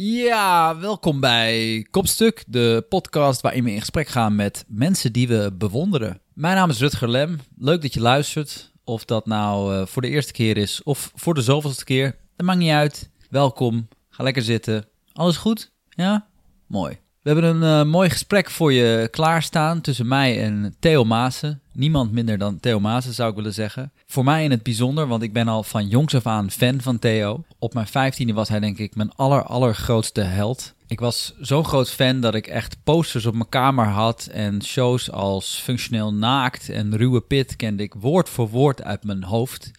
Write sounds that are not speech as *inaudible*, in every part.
Ja, welkom bij Kopstuk, de podcast waarin we in gesprek gaan met mensen die we bewonderen. Mijn naam is Rutger Lem. Leuk dat je luistert. Of dat nou uh, voor de eerste keer is of voor de zoveelste keer. Dat maakt niet uit. Welkom. Ga lekker zitten. Alles goed? Ja? Mooi. We hebben een uh, mooi gesprek voor je klaarstaan tussen mij en Theo Maassen. Niemand minder dan Theo Maassen zou ik willen zeggen. Voor mij in het bijzonder, want ik ben al van jongs af aan fan van Theo. Op mijn vijftiende was hij denk ik mijn aller, allergrootste held. Ik was zo'n groot fan dat ik echt posters op mijn kamer had en shows als Functioneel Naakt en Ruwe Pit kende ik woord voor woord uit mijn hoofd.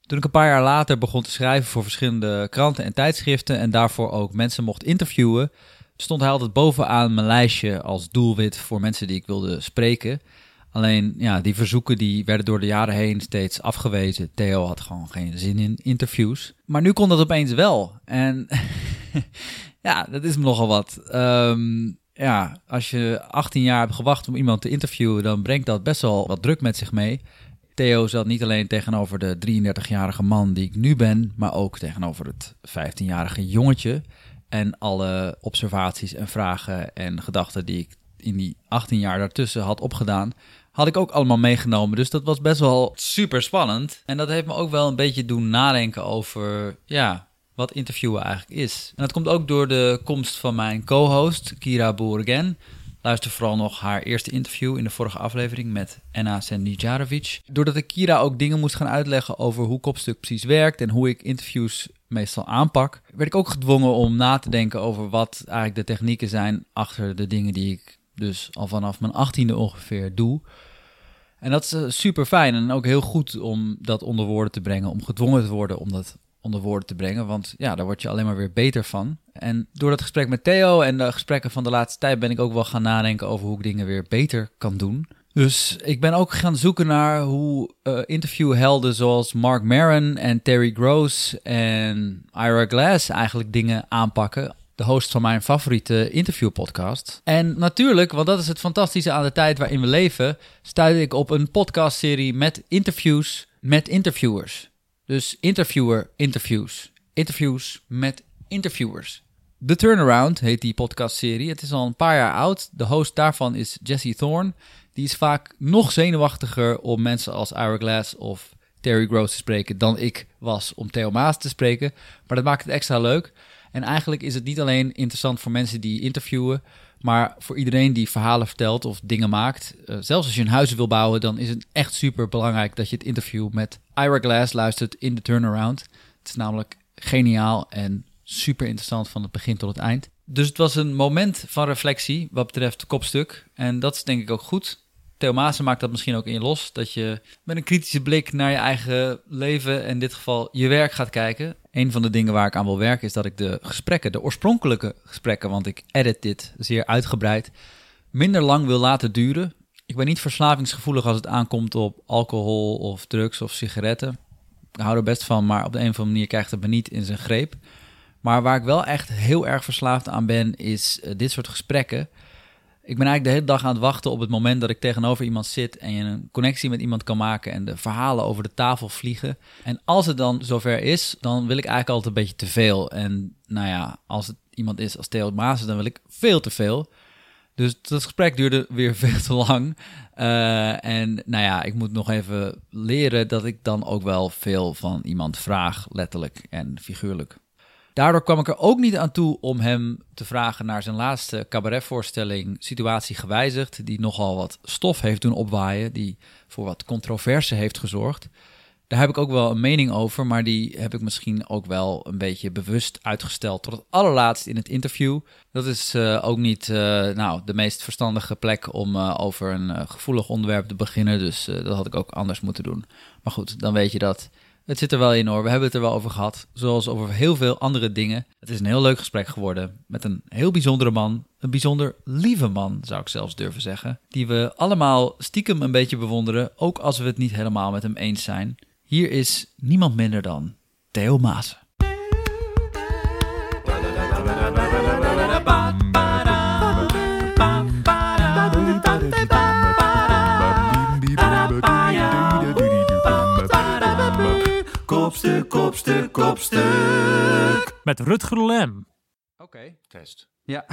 Toen ik een paar jaar later begon te schrijven voor verschillende kranten en tijdschriften en daarvoor ook mensen mocht interviewen, stond hij altijd bovenaan mijn lijstje als doelwit voor mensen die ik wilde spreken. Alleen ja, die verzoeken die werden door de jaren heen steeds afgewezen. Theo had gewoon geen zin in interviews. Maar nu kon dat opeens wel. En *laughs* ja, dat is nogal wat. Ehm, ja, als je 18 jaar hebt gewacht om iemand te interviewen, dan brengt dat best wel wat druk met zich mee. Theo zat niet alleen tegenover de 33-jarige man die ik nu ben, maar ook tegenover het 15-jarige jongetje. En alle observaties en vragen en gedachten die ik in die 18 jaar daartussen had opgedaan, had ik ook allemaal meegenomen. Dus dat was best wel super spannend. En dat heeft me ook wel een beetje doen nadenken over, ja, wat interviewen eigenlijk is. En dat komt ook door de komst van mijn co-host, Kira Boergen. Luister vooral nog haar eerste interview in de vorige aflevering met Enna Sendijarovic. Doordat ik Kira ook dingen moest gaan uitleggen over hoe Kopstuk precies werkt en hoe ik interviews meestal aanpak, werd ik ook gedwongen om na te denken over wat eigenlijk de technieken zijn achter de dingen die ik dus al vanaf mijn achttiende ongeveer doe. En dat is eh, super fijn en ook heel goed om dat onder woorden te brengen, om gedwongen te worden om dat onder woorden te brengen. Want ja, daar word je alleen maar weer beter van. En door dat gesprek met Theo en de gesprekken van de laatste tijd ben ik ook wel gaan nadenken over hoe ik dingen weer beter kan doen. Dus ik ben ook gaan zoeken naar hoe uh, interviewhelden zoals Mark Maron en Terry Gross en Ira Glass eigenlijk dingen aanpakken. De host van mijn favoriete interviewpodcast. En natuurlijk, want dat is het fantastische aan de tijd waarin we leven, stuitte ik op een podcastserie met interviews met interviewers. Dus interviewer interviews. Interviews met interviewers. The Turnaround heet die podcastserie. Het is al een paar jaar oud. De host daarvan is Jesse Thorne. Die is vaak nog zenuwachtiger om mensen als Ira Glass of Terry Gross te spreken dan ik was om Theo Maas te spreken. Maar dat maakt het extra leuk. En eigenlijk is het niet alleen interessant voor mensen die interviewen, maar voor iedereen die verhalen vertelt of dingen maakt. Uh, zelfs als je een huis wil bouwen, dan is het echt super belangrijk dat je het interview met Ira Glass luistert in de turnaround. Het is namelijk geniaal en super interessant van het begin tot het eind. Dus het was een moment van reflectie wat betreft kopstuk. En dat is denk ik ook goed. Theo Maassen maakt dat misschien ook in los. Dat je met een kritische blik naar je eigen leven, en in dit geval je werk, gaat kijken. Een van de dingen waar ik aan wil werken is dat ik de gesprekken, de oorspronkelijke gesprekken, want ik edit dit zeer uitgebreid, minder lang wil laten duren. Ik ben niet verslavingsgevoelig als het aankomt op alcohol of drugs of sigaretten. Ik hou er best van, maar op de een of andere manier krijgt het me niet in zijn greep. Maar waar ik wel echt heel erg verslaafd aan ben, is uh, dit soort gesprekken. Ik ben eigenlijk de hele dag aan het wachten op het moment dat ik tegenover iemand zit en je een connectie met iemand kan maken en de verhalen over de tafel vliegen. En als het dan zover is, dan wil ik eigenlijk altijd een beetje te veel. En nou ja, als het iemand is als Theo Maassen, dan wil ik veel te veel. Dus dat gesprek duurde weer *laughs* veel te lang. Uh, en nou ja, ik moet nog even leren dat ik dan ook wel veel van iemand vraag, letterlijk en figuurlijk. Daardoor kwam ik er ook niet aan toe om hem te vragen naar zijn laatste cabaretvoorstelling Situatie Gewijzigd, die nogal wat stof heeft doen opwaaien, die voor wat controverse heeft gezorgd. Daar heb ik ook wel een mening over, maar die heb ik misschien ook wel een beetje bewust uitgesteld tot het allerlaatst in het interview. Dat is uh, ook niet uh, nou, de meest verstandige plek om uh, over een gevoelig onderwerp te beginnen, dus dat had ik ook anders moeten doen. Maar goed, dan weet je dat. Het zit er wel in hoor. We hebben het er wel over gehad. Zoals over heel veel andere dingen. Het is een heel leuk gesprek geworden. Met een heel bijzondere man. Een bijzonder lieve man, zou ik zelfs durven zeggen. Die we allemaal stiekem een beetje bewonderen. Ook als we het niet helemaal met hem eens zijn. Hier is niemand minder dan Theo Maassen. Kopstuk, kopstuk, kopstuk. Met Rutger Lem. Oké. Test. Ja. *laughs*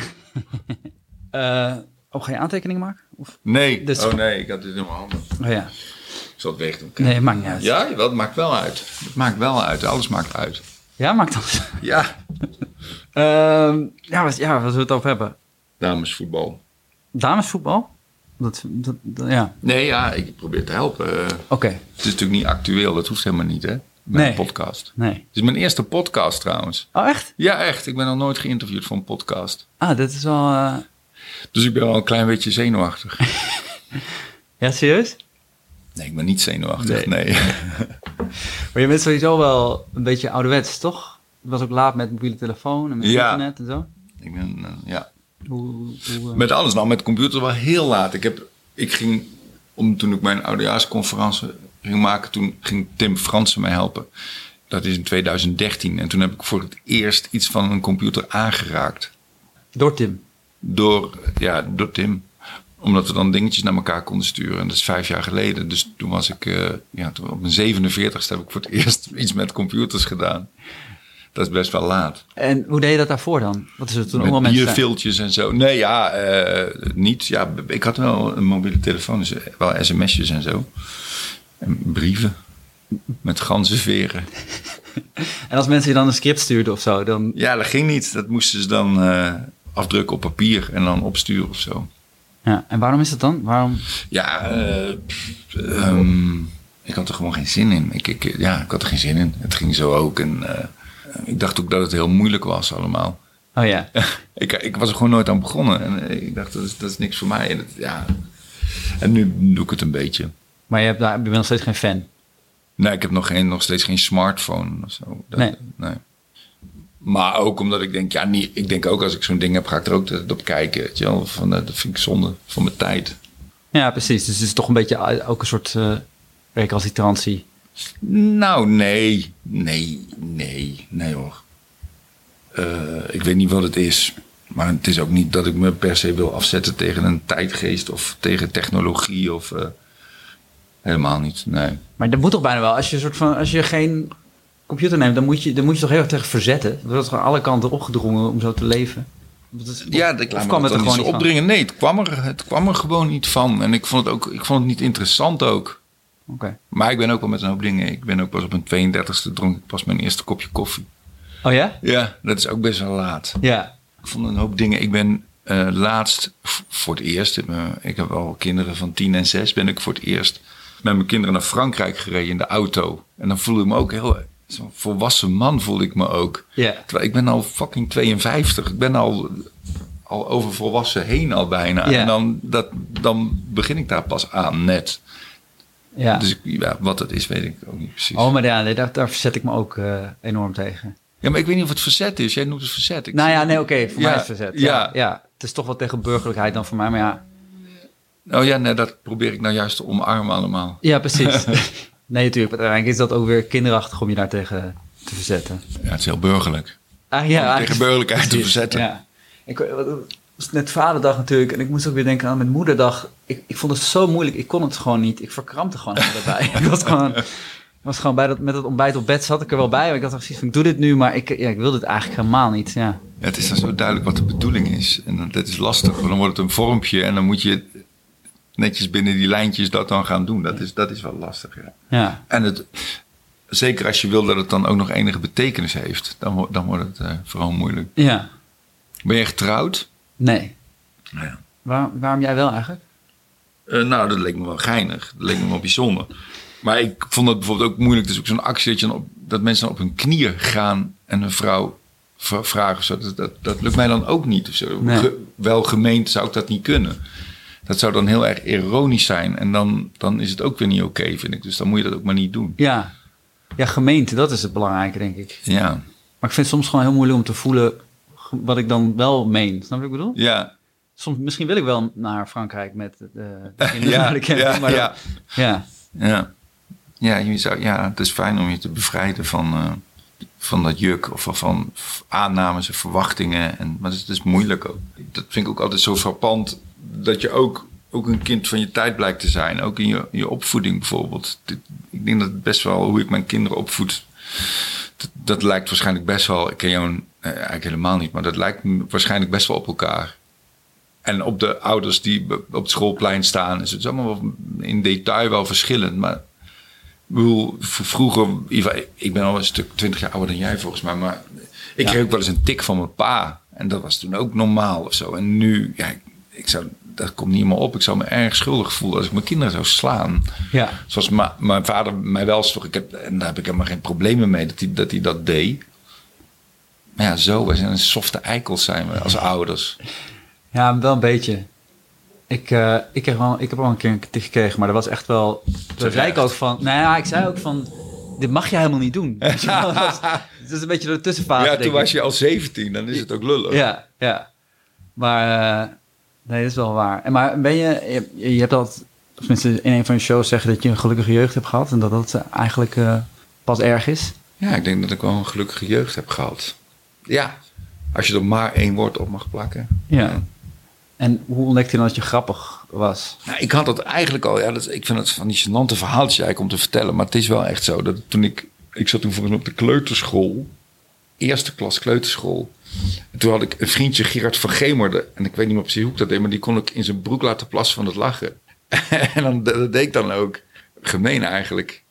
Eh oh, ga je aantekeningen maken? Of? Nee. Dus- Oh nee, ik had dit in mijn handen. Oh ja. Ik zal het weg doen. Nee, maakt niet uit. Ja, het maakt wel uit. Het maakt wel uit. Alles maakt uit. Ja, maakt dan. Ja. *laughs* Ehm ja, wat, ja, wat zullen we het over hebben? Damesvoetbal. Damesvoetbal? Dat, dat, dat- ja, Nee, ja, ik probeer te helpen. Oké. Het is natuurlijk niet actueel. Dat hoeft helemaal niet, hè? Met Nee. een podcast. Nee. Het is mijn eerste podcast trouwens. Oh, echt? Ja, echt. Ik ben nog nooit geïnterviewd voor een podcast. Ah, dit is wel... eh, Dus ik ben wel een klein beetje zenuwachtig. *laughs* Ja, serieus? Nee, ik ben niet zenuwachtig. Nee. *laughs* Maar je bent sowieso wel een beetje ouderwets, toch? Je was ook laat met mobiele telefoon en met Ja. internet en zo. ik ben, eh, ja. Hoe, hoe, hoe, eh, Met alles nou, met computer wel heel laat. Ik, heb, ik ging, om, toen ik mijn oudejaarsconferentie ging maken, toen ging Tim Fransen mij helpen. Dat is in 2013. En toen heb ik voor het eerst iets van een computer aangeraakt. Door Tim. Door, ja, door Tim. Omdat we dan dingetjes naar elkaar konden sturen. En dat is vijf jaar geleden. Dus toen was ik, eh, ja, toen op mijn 47ste heb ik voor het *laughs* eerst iets met computers gedaan. Dat is best wel laat. En hoe deed je dat daarvoor dan? Wat is het toen Met bierviltjes en zo. Nee, ja, eh, niet. Ja, ik had wel een mobiele telefoon, dus wel sms'jes en zo. En brieven met ganzenveren. *laughs* En als mensen je dan een script stuurden of zo, dan... Ja, dat ging niet. Dat moesten ze dan eh, afdrukken op papier en dan opsturen of zo. Ja, en waarom is dat dan? Waarom? Ja, eh, pff, ehm, ik had er gewoon geen zin in. Ik, ik, ja, ik had er geen zin in. Het ging zo ook. En eh, ik dacht ook dat het heel moeilijk was allemaal. Oh ja. *laughs* ik, ik was er gewoon nooit aan begonnen. En ik dacht, dat is, dat is niks voor mij. En, ja. en nu doe ik het een beetje. Maar je, hebt daar, je bent nog steeds geen fan. Nee, ik heb nog, geen, nog steeds geen smartphone of zo. Dat- Nee. Maar ook omdat ik denk, ja, niet, ik denk ook als ik zo'n ding heb, ga ik er ook op kijken. Weet je wel? Van, eh, dat vind ik zonde van mijn tijd. Ja, precies. Dus het is toch een beetje eh, ook een soort eh recalcitrantie. Nou, nee, nee, nee, nee hoor. Ik weet niet wat het is. Maar het is ook niet dat ik me per se wil afzetten tegen een tijdgeest of tegen technologie of helemaal niet. Nee. Maar dat moet toch bijna wel. Als je, soort van, als je geen computer neemt, dan moet je, dan moet je toch heel erg tegen verzetten. Er wordt gewoon alle kanten opgedrongen om zo te leven. Dat Ja, ik me kwam dat het er gewoon niet van? opdringen. Nee, het kwam, er, het kwam er gewoon niet van. En ik vond het ook ik vond het niet interessant ook. Oké. Maar ik ben ook wel met een hoop dingen. Ik ben ook pas op mijn 32e dronk ik pas mijn eerste kopje koffie. Oh ja? Ja, dat is ook best wel laat. Ja. Ik vond een hoop dingen. Ik ben eh, laatst voor het eerst, ik heb al kinderen van 10 en 6, ben ik voor het eerst met mijn kinderen naar Frankrijk gereden in de auto. En dan voelde ik me ook heel, zo'n volwassen man voelde ik me ook. Ja. Terwijl ik ben al fucking 52. Ik ben al, al over volwassen heen al bijna. En dan, dat, dan begin ik daar pas aan net. Ja. Dus ik, ja, wat dat is, weet ik ook niet precies. oh, maar ja, daar, daar verzet ik me ook eh, enorm tegen. Ja, maar ik weet niet of het verzet is. Jij noemt het verzet. Ik nou ja, nee, oké. voor Ja, mij is het verzet. Ja. ja. ja. Het is toch wat tegen burgerlijkheid dan voor mij, maar ja. Oh ja, nee, dat probeer ik nou juist te omarmen allemaal. Ja, precies. *laughs* nee, natuurlijk. Maar uiteindelijk is dat ook weer kinderachtig om je daartegen te verzetten. Ja, het is heel burgerlijk. Ah, ja, tegen eigenlijk- burgerlijkheid te verzetten. Ja. Ik, het was net vaderdag natuurlijk. En ik moest ook weer denken aan met moederdag. Ik, ik vond het zo moeilijk. Ik kon het gewoon niet. Ik verkrampte gewoon erbij. *laughs* ik was gewoon, was gewoon bij dat, met het ontbijt op bed zat ik er wel bij. Maar ik had precies van, ik doe dit nu. Maar ik, ja, ik wil dit eigenlijk helemaal niet. Ja. Ja, het is dan zo duidelijk wat de bedoeling is. En dat is lastig, want dan wordt het een vormpje en dan moet je netjes binnen die lijntjes dat dan gaan doen. Dat is, dat is wel lastig, ja. Ja. En het, zeker als je wil dat het dan ook nog enige betekenis heeft, dan, dan wordt het eh, vooral moeilijk. Ja. Ben je getrouwd? Nee. Nou ja. Waar, waarom jij wel eigenlijk? Eh, nou, dat leek me wel geinig. Dat leek me wel bijzonder. Maar ik vond het bijvoorbeeld ook moeilijk. Dus ook zo'n actie dat, je dan op, dat mensen dan op hun knieën gaan en een vrouw vragen. Zo. Dat, dat, dat lukt mij dan ook niet. Of zo. Nee. Ge- wel gemeend zou ik dat niet kunnen. Dat zou dan heel erg ironisch zijn. En dan, dan is het ook weer niet oké, vind ik. Dus dan moet je dat ook maar niet doen. Ja. Ja, gemeente, dat is het belangrijke, denk ik. Ja, Maar ik vind het soms gewoon heel moeilijk om te voelen wat ik dan wel meen. Snap je wat ik bedoel? ja, Soms, misschien wil ik wel naar Frankrijk met de, *laughs* de Ja, de camping, ja, maar ja. ja. ja. Ja, je zou, ja, het is fijn om je te bevrijden van, eh, van dat juk of van, van aannames en verwachtingen. En, maar het is, moeilijk ook. Dat vind ik ook altijd zo frappant. Dat je ook, ook een kind van je tijd blijkt te zijn. Ook in je, je opvoeding bijvoorbeeld. Ik denk dat best wel hoe ik mijn kinderen opvoed. Dat, lijkt waarschijnlijk best wel. Ik ken jouw Nee, eigenlijk helemaal niet. Maar dat lijkt waarschijnlijk best wel op elkaar. En op de ouders die op het schoolplein staan, is het allemaal in detail wel verschillend. Maar ik bedoel, vroeger, ik ben al een stuk twintig jaar ouder dan jij volgens mij, maar ik Ja. kreeg ook wel eens een tik van mijn pa. En dat was toen ook normaal of zo. En nu, ja, ik, ik zou, dat komt niet meer op. Ik zou me erg schuldig voelen als ik mijn kinderen zou slaan. Ja. Zoals ma- mijn vader mij wel sloeg. Ik heb, en daar heb ik helemaal geen problemen mee dat hij dat, hij dat deed. Maar ja, zo, wij zijn een softe eikels zijn we als ouders. Ja, wel een beetje. Ik, eh, ik, kreeg wel, ik heb wel een keer een tik gekregen, maar dat was echt wel... Toen zei ik ook van... Nou ja, ik zei ook van... Dit mag je helemaal niet doen. *laughs* Dat Het is een beetje de tussenfase, ja, toen was je al 17, dan is het ook lullig. Ja, ja. Maar... eh, nee, dat is wel waar. En maar ben je... Je, je hebt. Of tenminste, in een van je shows zeggen dat je een gelukkige jeugd hebt gehad. En dat dat eh, eigenlijk pas erg is. Ja, ik denk dat ik wel een gelukkige jeugd heb gehad. Ja, als je er maar één woord op mag plakken. Ja. En hoe ontdekte je dan dat je grappig was? Nou, ik had dat eigenlijk al. Ja, dat, ik vind het van die gênante verhaaltjes eigenlijk om te vertellen. Maar het is wel echt zo. Dat toen ik, ik zat toen volgens mij op de kleuterschool. Eerste klas kleuterschool. En toen had ik een vriendje, Gerard van Gemerde. En ik weet niet meer precies hoe ik dat deed. Maar die kon ik in zijn broek laten plassen van het lachen. *laughs* en dan, dat deed ik dan ook. Gemeen eigenlijk.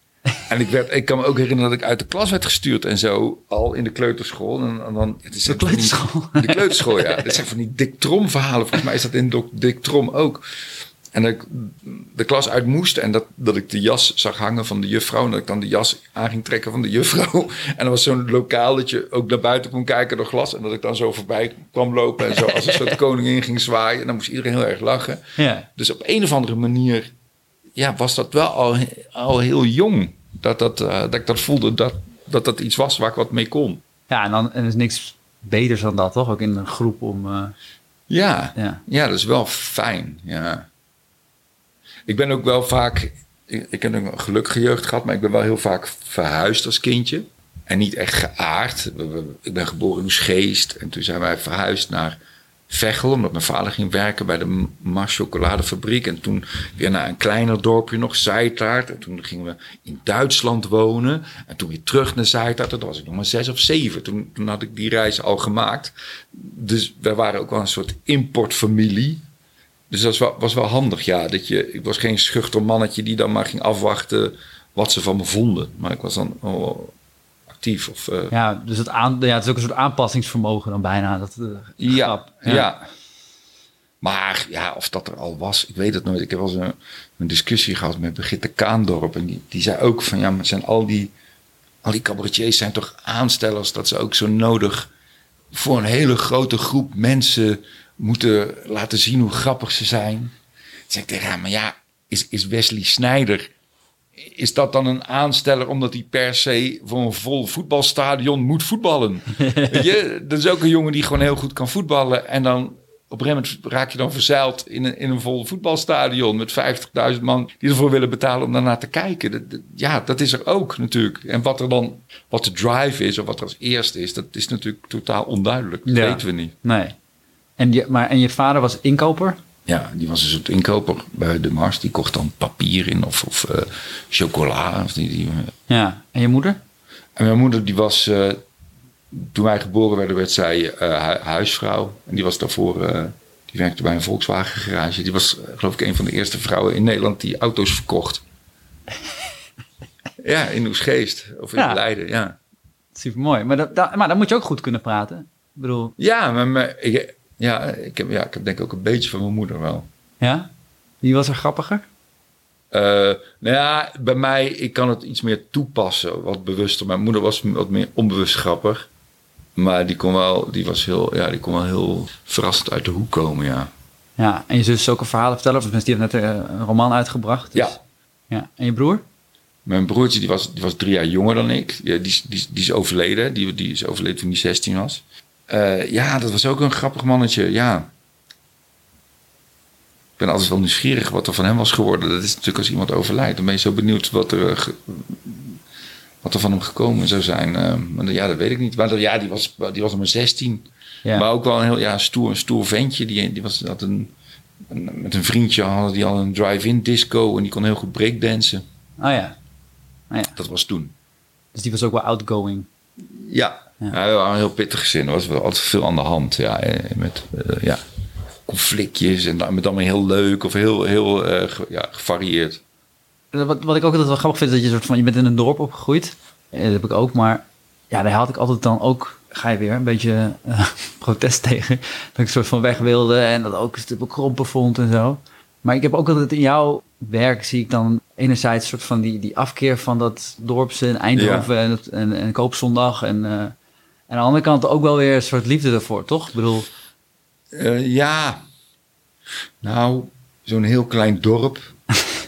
En ik, werd, ik kan me ook herinneren dat ik uit de klas werd gestuurd en zo. Al in de kleuterschool. En, en dan, het is De kleuterschool? de kleuterschool, ja. Dat zijn van die Dick Trom verhalen. Volgens mij is dat in Dick Trom ook. En dat ik de klas uit moest en dat, dat ik de jas zag hangen van de juffrouw. En dat ik dan de jas aan ging trekken van de juffrouw. *laughs* En er was zo'n lokaal dat je ook naar buiten kon kijken door glas. En dat ik dan zo voorbij kwam lopen en zo als een soort *laughs* koningin ging zwaaien. En dan moest iedereen heel erg lachen. Ja. Dus op een of andere manier ja, was dat wel al, al heel jong. Dat, dat, eh, dat ik dat voelde dat, dat dat iets was waar ik wat mee kon. Ja, en dan en is niks beters dan dat, toch? Ook in een groep om... eh, Ja, ja. Ja, dat is wel fijn. Ja. Ik ben ook wel vaak. Ik, ik heb een gelukkige jeugd gehad, maar ik ben wel heel vaak verhuisd als kindje. En niet echt geaard. Ik ben geboren in Oesgeest. En toen zijn wij verhuisd naar Veghel, omdat mijn vader ging werken bij de Mars chocoladefabriek. En toen weer naar een kleiner dorpje nog, Zijtaart. En toen gingen we in Duitsland wonen. En toen weer terug naar Zijtaart. Toen was ik nog maar zes of zeven. Toen, toen had ik die reis al gemaakt. Dus wij waren ook wel een soort importfamilie. Dus dat was wel, was wel handig, ja. Dat je, ik was geen schuchter mannetje die dan maar ging afwachten wat ze van me vonden. Maar ik was dan oh, actief. Of, eh, ja, dus het, aan, ja, het is ook een soort aanpassingsvermogen dan bijna. Dat, eh, Ja, grap. ja. Maar ja, of dat er al was, ik weet het nooit. Ik heb wel eens een, een discussie gehad met Brigitte Kaandorp. En die, die zei ook van ja, maar zijn al die, al die cabaretiers zijn toch aanstellers dat ze ook zo nodig voor een hele grote groep mensen moeten laten zien hoe grappig ze zijn. Zei ik tegen haar, maar ja, is, is Wesley Snijder is dat dan een aansteller omdat hij per se voor een vol voetbalstadion moet voetballen? *laughs* Weet je, dat is ook een jongen die gewoon heel goed kan voetballen. En dan op een gegeven moment raak je dan verzeild in een, in een vol voetbalstadion met 50.000 man die ervoor willen betalen om daarnaar te kijken. Dat, dat- ja, dat is er ook natuurlijk. En wat er dan, wat de drive is of wat er als eerste is, dat is natuurlijk totaal onduidelijk. Dat Ja. weten we niet. Nee. En je, maar, en je vader was inkoper? Ja, die was een soort inkoper bij de Mars. Die kocht dan papier in of, of eh, chocola. Of die, die, Ja. En je moeder? En mijn moeder, die was, eh, toen wij geboren werden, werd zij eh, hu- huisvrouw. En die was daarvoor, eh, die werkte bij een Volkswagen garage. Die was, eh, geloof ik, een van de eerste vrouwen in Nederland die auto's verkocht. *laughs* ja, in Oesgeest of in Ja. Leiden, ja. Super mooi. Maar, dat, dat- maar dan moet je ook goed kunnen praten. Ik bedoel, Ja, maar, maar ik, ja, ik heb, ja, ik heb denk ik ook een beetje van mijn moeder wel. ja? Wie was er grappiger? Eh, nou ja, bij mij, ik kan het iets meer toepassen, wat bewuster. Mijn moeder was wat meer onbewust grappig. Maar die kon wel, die was heel, ja, die kon wel heel verrassend uit de hoek komen, ja. Ja. En je zus ook een verhaal vertellen? Of die heeft net eh, een roman uitgebracht. dus- Ja. ja. En je broer? Mijn broertje, die was, die was drie jaar jonger dan ik. Ja, die, is- die, die is overleden. Die, die is overleden toen hij 16 was. Eh, ja, dat was ook een grappig mannetje, ja. Ik ben altijd wel nieuwsgierig wat er van hem was geworden. Dat is natuurlijk als iemand overlijdt. Dan ben je zo benieuwd wat er, eh, wat er van hem gekomen zou zijn. Eh, maar ja, dat weet ik niet. Maar ja, die was, die was maar 16. Ja. Maar ook wel een heel ja, stoer, een stoer ventje. Die, die was, had een, een- met een vriendje hadden die al een drive-in disco. En die kon heel goed breakdansen. Oh ja. Dat was toen. Dus die was ook wel outgoing. Ja, Ja. we waren een heel pittig gezin. Er was wel altijd veel aan de hand. Ja, eh, met eh, ja, conflictjes en met allemaal heel leuk of heel, heel eh, ja, gevarieerd. Wat, wat ik ook altijd wel grappig vind, is dat je soort van, je bent in een dorp opgegroeid. Dat heb ik ook, maar ja, daar had ik altijd dan ook, ga je weer, een beetje *laughs* protest tegen. Dat ik een soort van weg wilde en dat ook een stuk bekrompen vond en zo. Maar ik heb ook altijd in jouw werk zie ik dan enerzijds een soort van die, die afkeer van dat dorpse in Eindhoven en, en, en Koopzondag. En, en aan de andere kant ook wel weer een soort liefde ervoor, toch? Ik bedoel, Eh, ja, nou, zo'n heel klein dorp.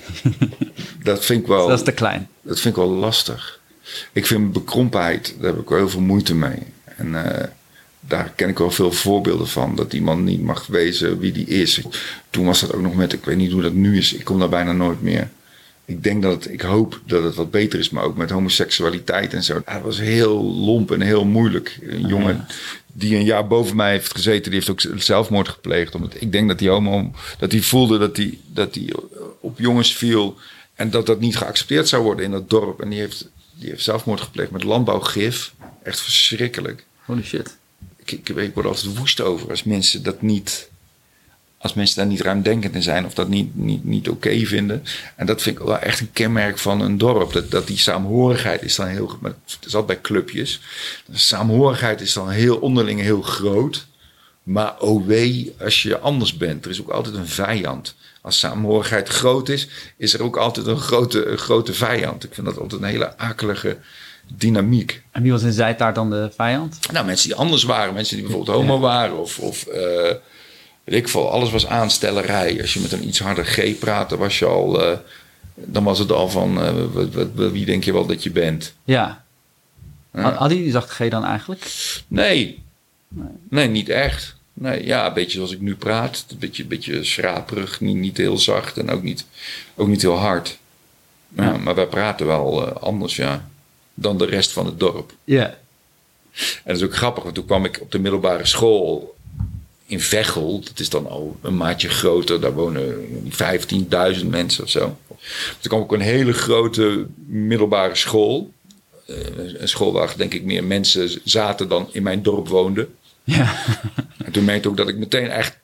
*laughs* dat vind ik wel. dat is te klein. Dat vind ik wel lastig. Ik vind bekrompenheid, daar heb ik wel heel veel moeite mee. En eh, daar ken ik wel veel voorbeelden van. Dat iemand niet mag wezen wie die is. Toen was dat ook nog met, ik weet niet hoe dat nu is. Ik kom daar bijna nooit meer. Ik denk dat het, ik hoop dat het wat beter is. Maar ook met homoseksualiteit en zo. Dat was heel lomp en heel moeilijk. Een jongen die een jaar boven mij heeft gezeten, die heeft ook zelfmoord gepleegd. Omdat ik denk dat die homo, dat hij voelde dat hij dat die op jongens viel. En dat dat niet geaccepteerd zou worden in dat dorp. En die heeft, die heeft zelfmoord gepleegd met landbouwgif. Echt verschrikkelijk. Holy shit. Ik, ik, ik word altijd woest over als mensen dat niet. Als mensen daar niet ruimdenkend in zijn of dat niet, niet, niet oké vinden. En dat vind ik wel echt een kenmerk van een dorp. Dat, dat die saamhorigheid is dan heel. Maar het is altijd bij clubjes. De saamhorigheid is dan heel onderling heel groot. Maar oh wee als je anders bent. Er is ook altijd een vijand. Als saamhorigheid groot is, is er ook altijd een grote, een grote vijand. Ik vind dat altijd een hele akelige dynamiek. En wie was in Zijtaart dan de vijand? Nou, mensen die anders waren. Mensen die bijvoorbeeld homo waren. Of, of eh, weet ik veel. Alles was aanstellerij. Als je met een iets harder G praatte, was je al... eh, dan was het al van, eh, wat, wat- wat- wie denk je wel dat je bent? Ja. Had die zachte G dan eigenlijk? Nee. Nee, niet echt. Nee, ja, een beetje zoals ik nu praat. Een beetje, beetje schraperig, niet, niet heel zacht en ook niet, ook niet heel hard. Ja, Ja. Maar wij praten wel eh, anders, ja, dan de rest van het dorp. Ja. En dat is ook grappig, want toen kwam ik op de middelbare school in Veghel. Dat is dan al een maatje groter. Daar wonen 15.000 mensen of zo. Toen kwam op een hele grote middelbare school. Eh, Een school waar denk ik meer mensen zaten dan in mijn dorp woonden. Ja. En toen merkte ik ook dat ik meteen echt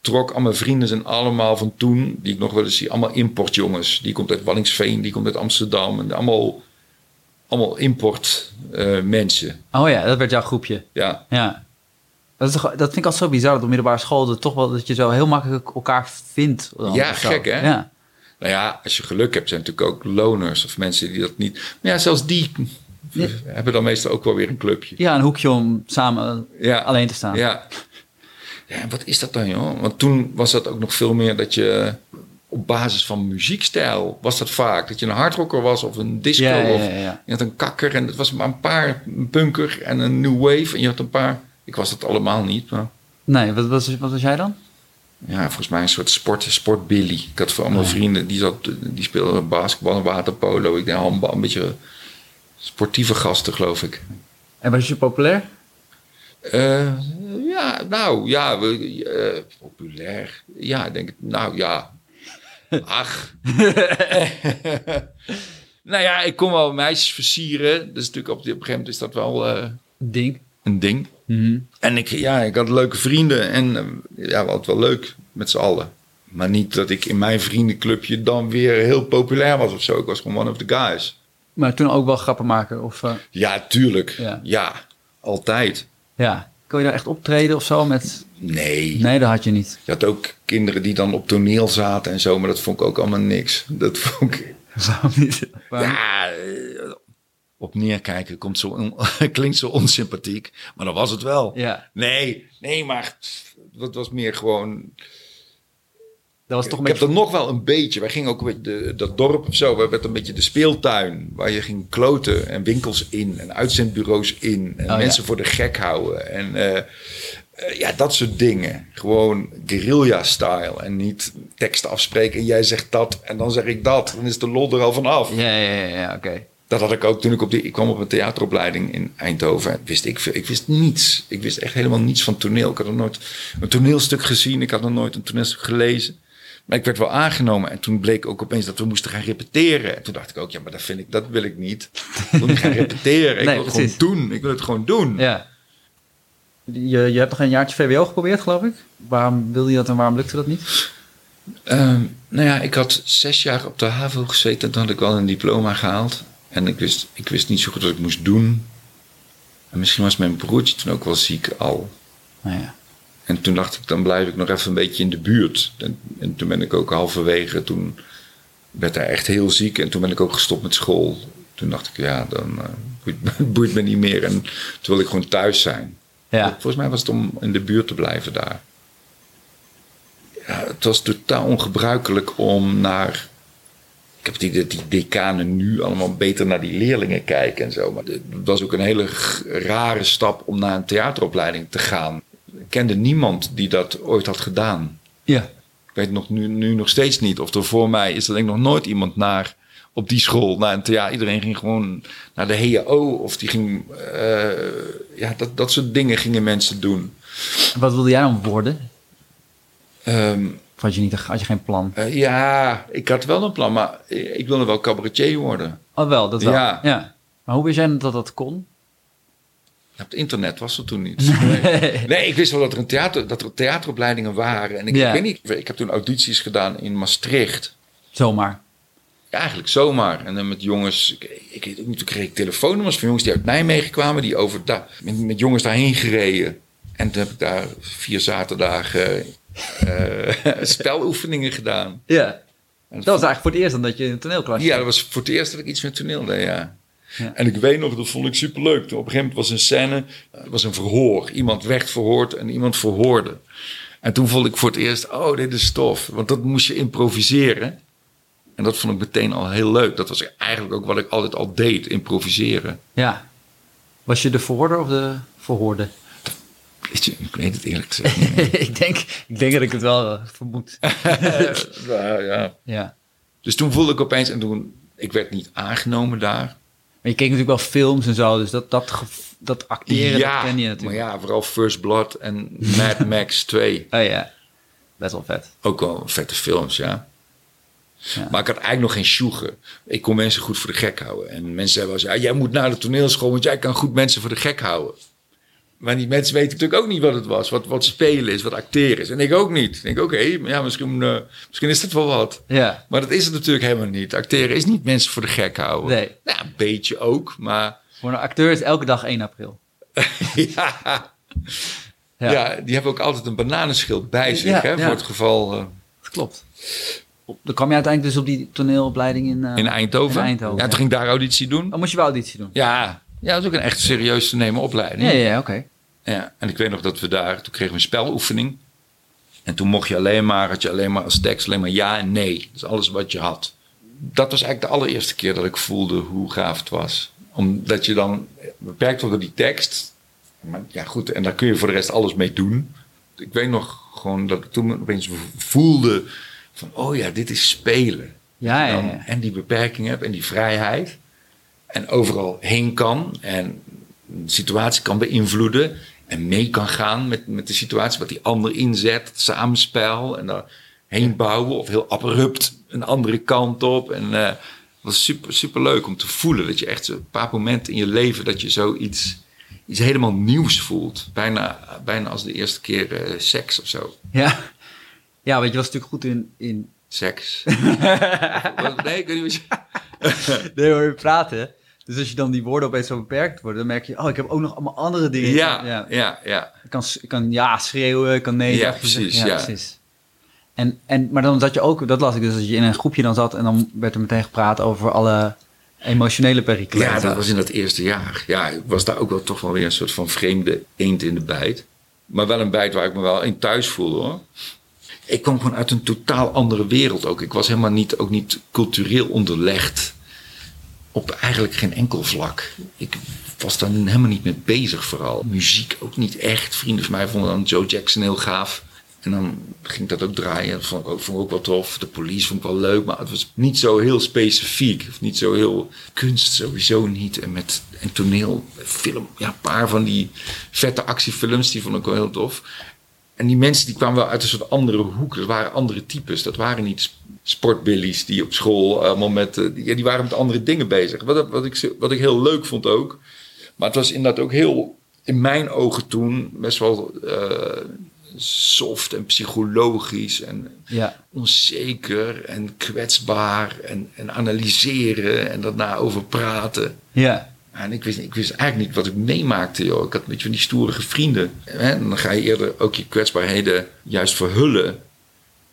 trok. Al mijn vrienden zijn allemaal van toen, die ik nog wel eens zie, allemaal importjongens. Die komt uit Wallingsveen, die komt uit Amsterdam. En allemaal, allemaal import eh, mensen. Oh ja, dat werd jouw groepje. Ja, Ja. Dat, is toch, dat vind ik altijd zo bizar dat op middelbare school dat toch wel dat je zo heel makkelijk elkaar vindt. dan Ja, gek, hè? Ja. nou ja, als je geluk hebt, zijn natuurlijk ook loners of mensen die dat niet. Maar ja, zelfs die hebben dan meestal ook wel weer een clubje. ja, een hoekje om samen Ja. alleen te staan. Ja. Ja, wat is dat dan, joh? Want toen was dat ook nog veel meer dat je op basis van muziekstijl was dat vaak. Dat je een hardrocker was of een disco Ja, ja, of je had een kakker en het was maar een paar een punker en een new wave en je had een paar. Ik was dat allemaal niet, maar Nee, wat, was wat was jij dan? ja, volgens mij een soort sport, sportbilly. Ik had voor allemaal vrienden die, zat, die speelden basketbal en waterpolo. Ik denk handbal, een beetje sportieve gasten, geloof ik. En was je populair? Eh, ja, nou, ja, we, eh, populair. Ja, ik denk het. Nou, ja. *laughs* Ach. *laughs* nou ja, ik kon wel meisjes versieren. Dus natuurlijk op, op een gegeven moment is dat wel eh, Ding. een ding. Mhm. En ik, ja, ik had leuke vrienden en eh, ja, we hadden wel leuk met z'n allen. Maar niet dat ik in mijn vriendenclubje dan weer heel populair was of zo. Ik was gewoon one of the guys. Maar toen ook wel grappen maken? Of, eh, Ja, tuurlijk. Ja. Ja, altijd. ja. Kon je daar echt optreden of zo? Met... Nee. Nee, dat had je niet. Je had ook kinderen die dan op toneel zaten en zo, maar dat vond ik ook allemaal niks. Dat vond ik. *laughs* Waarom niet? Waarom? Ja, op neerkijken komt zo on- *laughs* klinkt zo onsympathiek, maar dat was het wel. Ja, Nee, nee, maar dat was meer gewoon. dat was toch ik heb er nog wel een beetje. Wij gingen ook beetje de, dat dorp of zo. We werd een beetje de speeltuin waar je ging kloten en winkels in en uitzendbureaus in en Oh, mensen ja. voor de gek houden en eh, eh, ja, dat soort dingen. Gewoon guerrilla-style en niet teksten afspreken en jij zegt dat en dan zeg ik dat. Dan is de lol er al vanaf. Ja, ja, ja, ja oké. Dat had ik ook toen ik op die. Ik kwam op een theateropleiding in Eindhoven. En wist ik, ik wist niets. Ik wist echt helemaal niets van toneel. Ik had nog nooit een toneelstuk gezien. Ik had nog nooit een toneelstuk gelezen. Maar ik werd wel aangenomen en toen bleek ook opeens dat we moesten gaan repeteren. En toen dacht ik ook, ja, maar dat vind ik, dat wil ik niet. Ik wil niet gaan *laughs* repeteren. Ik Nee, wil het precies. gewoon doen. Ik wil het gewoon doen. Ja. Je, je hebt nog een jaartje VWO geprobeerd, geloof ik. Waarom wilde je dat en waarom lukte dat niet? Ehm, nou ja, ik had zes jaar op de HAVO gezeten. en Toen had ik wel een diploma gehaald. En ik wist, ik wist niet zo goed wat ik moest doen. En misschien was mijn broertje toen ook wel ziek al. Nou ja. En toen dacht ik, dan blijf ik nog even een beetje in de buurt. En, en toen ben ik ook halverwege, toen werd hij echt heel ziek. En toen ben ik ook gestopt met school. Toen dacht ik, ja, dan eh, boeit, *laughs* boeit me niet meer. En toen wilde ik gewoon thuis zijn. Ja. Volgens mij was het om in de buurt te blijven daar. Ja, het was totaal ongebruikelijk om naar. Ik heb het idee dat die decanen nu allemaal beter naar die leerlingen kijken en zo. Maar het was ook een hele rare stap om naar een theateropleiding te gaan. Ik kende niemand die dat ooit had gedaan. Ja. Ik weet nog, nu, nu nog steeds niet. Of er voor mij is er denk ik nog nooit iemand naar op die school, naar een theater. Iedereen ging gewoon naar de HAO of die ging. eh, ja, dat, dat soort dingen gingen mensen doen. En Wat wilde jij dan worden? Ehm, Of had je, niet, had je geen plan? eh, ja, ik had wel een plan, maar ik wilde wel cabaretier worden. Oh, wel, dat wel. Ja. ja. Maar hoe wist jij dat dat kon? Ja, Het internet was er toen niet. *laughs* Nee, nee ik wist wel dat er, een theater, dat er theateropleidingen waren. En ik, Ja. ik weet niet, ik heb toen audities gedaan in Maastricht. Zomaar. Ja, eigenlijk zomaar. En dan met jongens, ik, ik niet, toen kreeg ik telefoonnummers van jongens die uit Nijmegen kwamen, die over daar, met, met jongens daarheen gereden. En toen heb ik daar vier zaterdagen *laughs* speloefeningen gedaan. Ja. Dat was eigenlijk voor het eerst dan dat je in een toneelklas Ja, dat was voor het eerst dat ik iets met toneel deed, ja. Ja. En ik weet nog, dat vond ik superleuk. Op een gegeven moment was een scène, het was een verhoor. Iemand werd verhoord en iemand verhoorde. En toen vond ik voor het eerst, oh, dit is tof. Want dat moest je improviseren. En dat vond ik meteen al heel leuk. Dat was eigenlijk ook wat ik altijd al deed, improviseren. Ja. Was je de verhoorder of de verhoorde? Ik weet het eerlijk gezegd niet meer. *laughs* ik, denk, ik denk dat ik het wel eh, vermoed. *laughs* Nou, ja. ja. Dus toen voelde ik opeens, en toen, ik werd niet aangenomen daar. Maar je keek natuurlijk wel films en zo, dus dat, dat, dat acteren, ja, dat ken je maar natuurlijk. ja, vooral First Blood en Mad *laughs* Max 2. Oh ja, best wel vet. Ook wel vette films, ja. Ja. Maar ik had eigenlijk nog geen sjoegen. Ik kon mensen goed voor de gek houden. En mensen zeiden wel eens, ja, jij moet naar de toneelschool, want jij kan goed mensen voor de gek houden. Maar die mensen weten natuurlijk ook niet wat het was. Wat, wat spelen is, wat acteren is. En ik ook niet. Ik denk, oké, ja, misschien, eh, misschien is dat wel wat. Ja, Maar dat is het natuurlijk helemaal niet. Acteren is niet mensen voor de gek houden. Nee. Nou, een beetje ook, maar voor een acteur is elke dag 1 april. *laughs* ja, Ja, ja. die hebben ook altijd een bananenschild bij zich, Ja, hè, voor het geval... eh, dat klopt. Dan kwam je uiteindelijk dus op die toneelopleiding in, eh, in Eindhoven. in Eindhoven, Ja, toen ging ik daar auditie doen. Oh, moest je wel auditie doen? Ja, ja, dat is ook een echt serieus te nemen opleiding. Ja, ja, oké. Ja, en ik weet nog dat we daar, toen kregen we een speloefening. En toen mocht je alleen maar, had je alleen maar als tekst alleen maar ja en nee. Dat is alles wat je had. Dat was eigenlijk de allereerste keer dat ik voelde hoe gaaf het was. Omdat je dan beperkt wordt door die tekst. Maar ja, goed, en daar kun je voor de rest alles mee doen. Ik weet nog gewoon dat ik toen opeens voelde van, oh ja, dit is spelen. Ja, ja, Dan- ja. En die beperking heb en die vrijheid. En overal heen kan en de situatie kan beïnvloeden. En mee kan gaan met, met de situatie, wat die ander inzet. Het samenspel en daar heen bouwen of heel abrupt een andere kant op. En het was super, super leuk om te voelen dat je echt een paar momenten in je leven dat je zoiets iets helemaal nieuws voelt. Bijna, bijna als de eerste keer eh, seks of zo. Ja. ja, want je was natuurlijk goed in, in Seks. *laughs* Nee, ik weet niet wat je... nee, hoor je praten. Dus als je dan die woorden opeens zo beperkt worden, dan merk je, oh, ik heb ook nog allemaal andere dingen. Ja, ja. ja, ja. Ik kan, ik kan ja schreeuwen, ik kan nee Ja, precies, ja. precies. En, en, maar dan zat je ook, dat las ik dus, dat je in een groepje dan zat en dan werd er meteen gepraat over alle emotionele perikelen. Ja, dat was in dat eerste jaar. Ja, ik was daar ook wel toch wel weer een soort van vreemde eend in de bijt. Maar wel een bijt waar ik me wel in thuis voelde hoor. Ik kwam gewoon uit een totaal andere wereld ook. Ik was helemaal niet, ook niet cultureel onderlegd. Op eigenlijk geen enkel vlak. Ik was daar helemaal niet mee bezig vooral. Muziek ook niet echt. Vrienden van mij vonden dan Joe Jackson heel gaaf. En dan ging dat ook draaien. Dat vond ik ook, vond ook wel tof. De police vond ik wel leuk. Maar het was niet zo heel specifiek. Of niet zo heel... Kunst sowieso niet. En met en toneel, film. Ja, een paar van die vette actiefilms. Die vond ik wel heel tof. En die mensen die kwamen wel uit een soort andere hoek. Dat waren andere types. Dat waren niet sportbillies die op school allemaal met... eh, die, ja, die waren met andere dingen bezig. Wat, wat, ik, wat ik heel leuk vond ook. Maar het was inderdaad ook heel, in mijn ogen toen, best wel eh, soft en psychologisch. En Ja. onzeker en kwetsbaar. En, en analyseren en daarna over praten. Ja. En ik wist, ik wist eigenlijk niet wat ik meemaakte, joh. Ik had een beetje van die stoerige vrienden. En dan ga je eerder ook je kwetsbaarheden juist verhullen.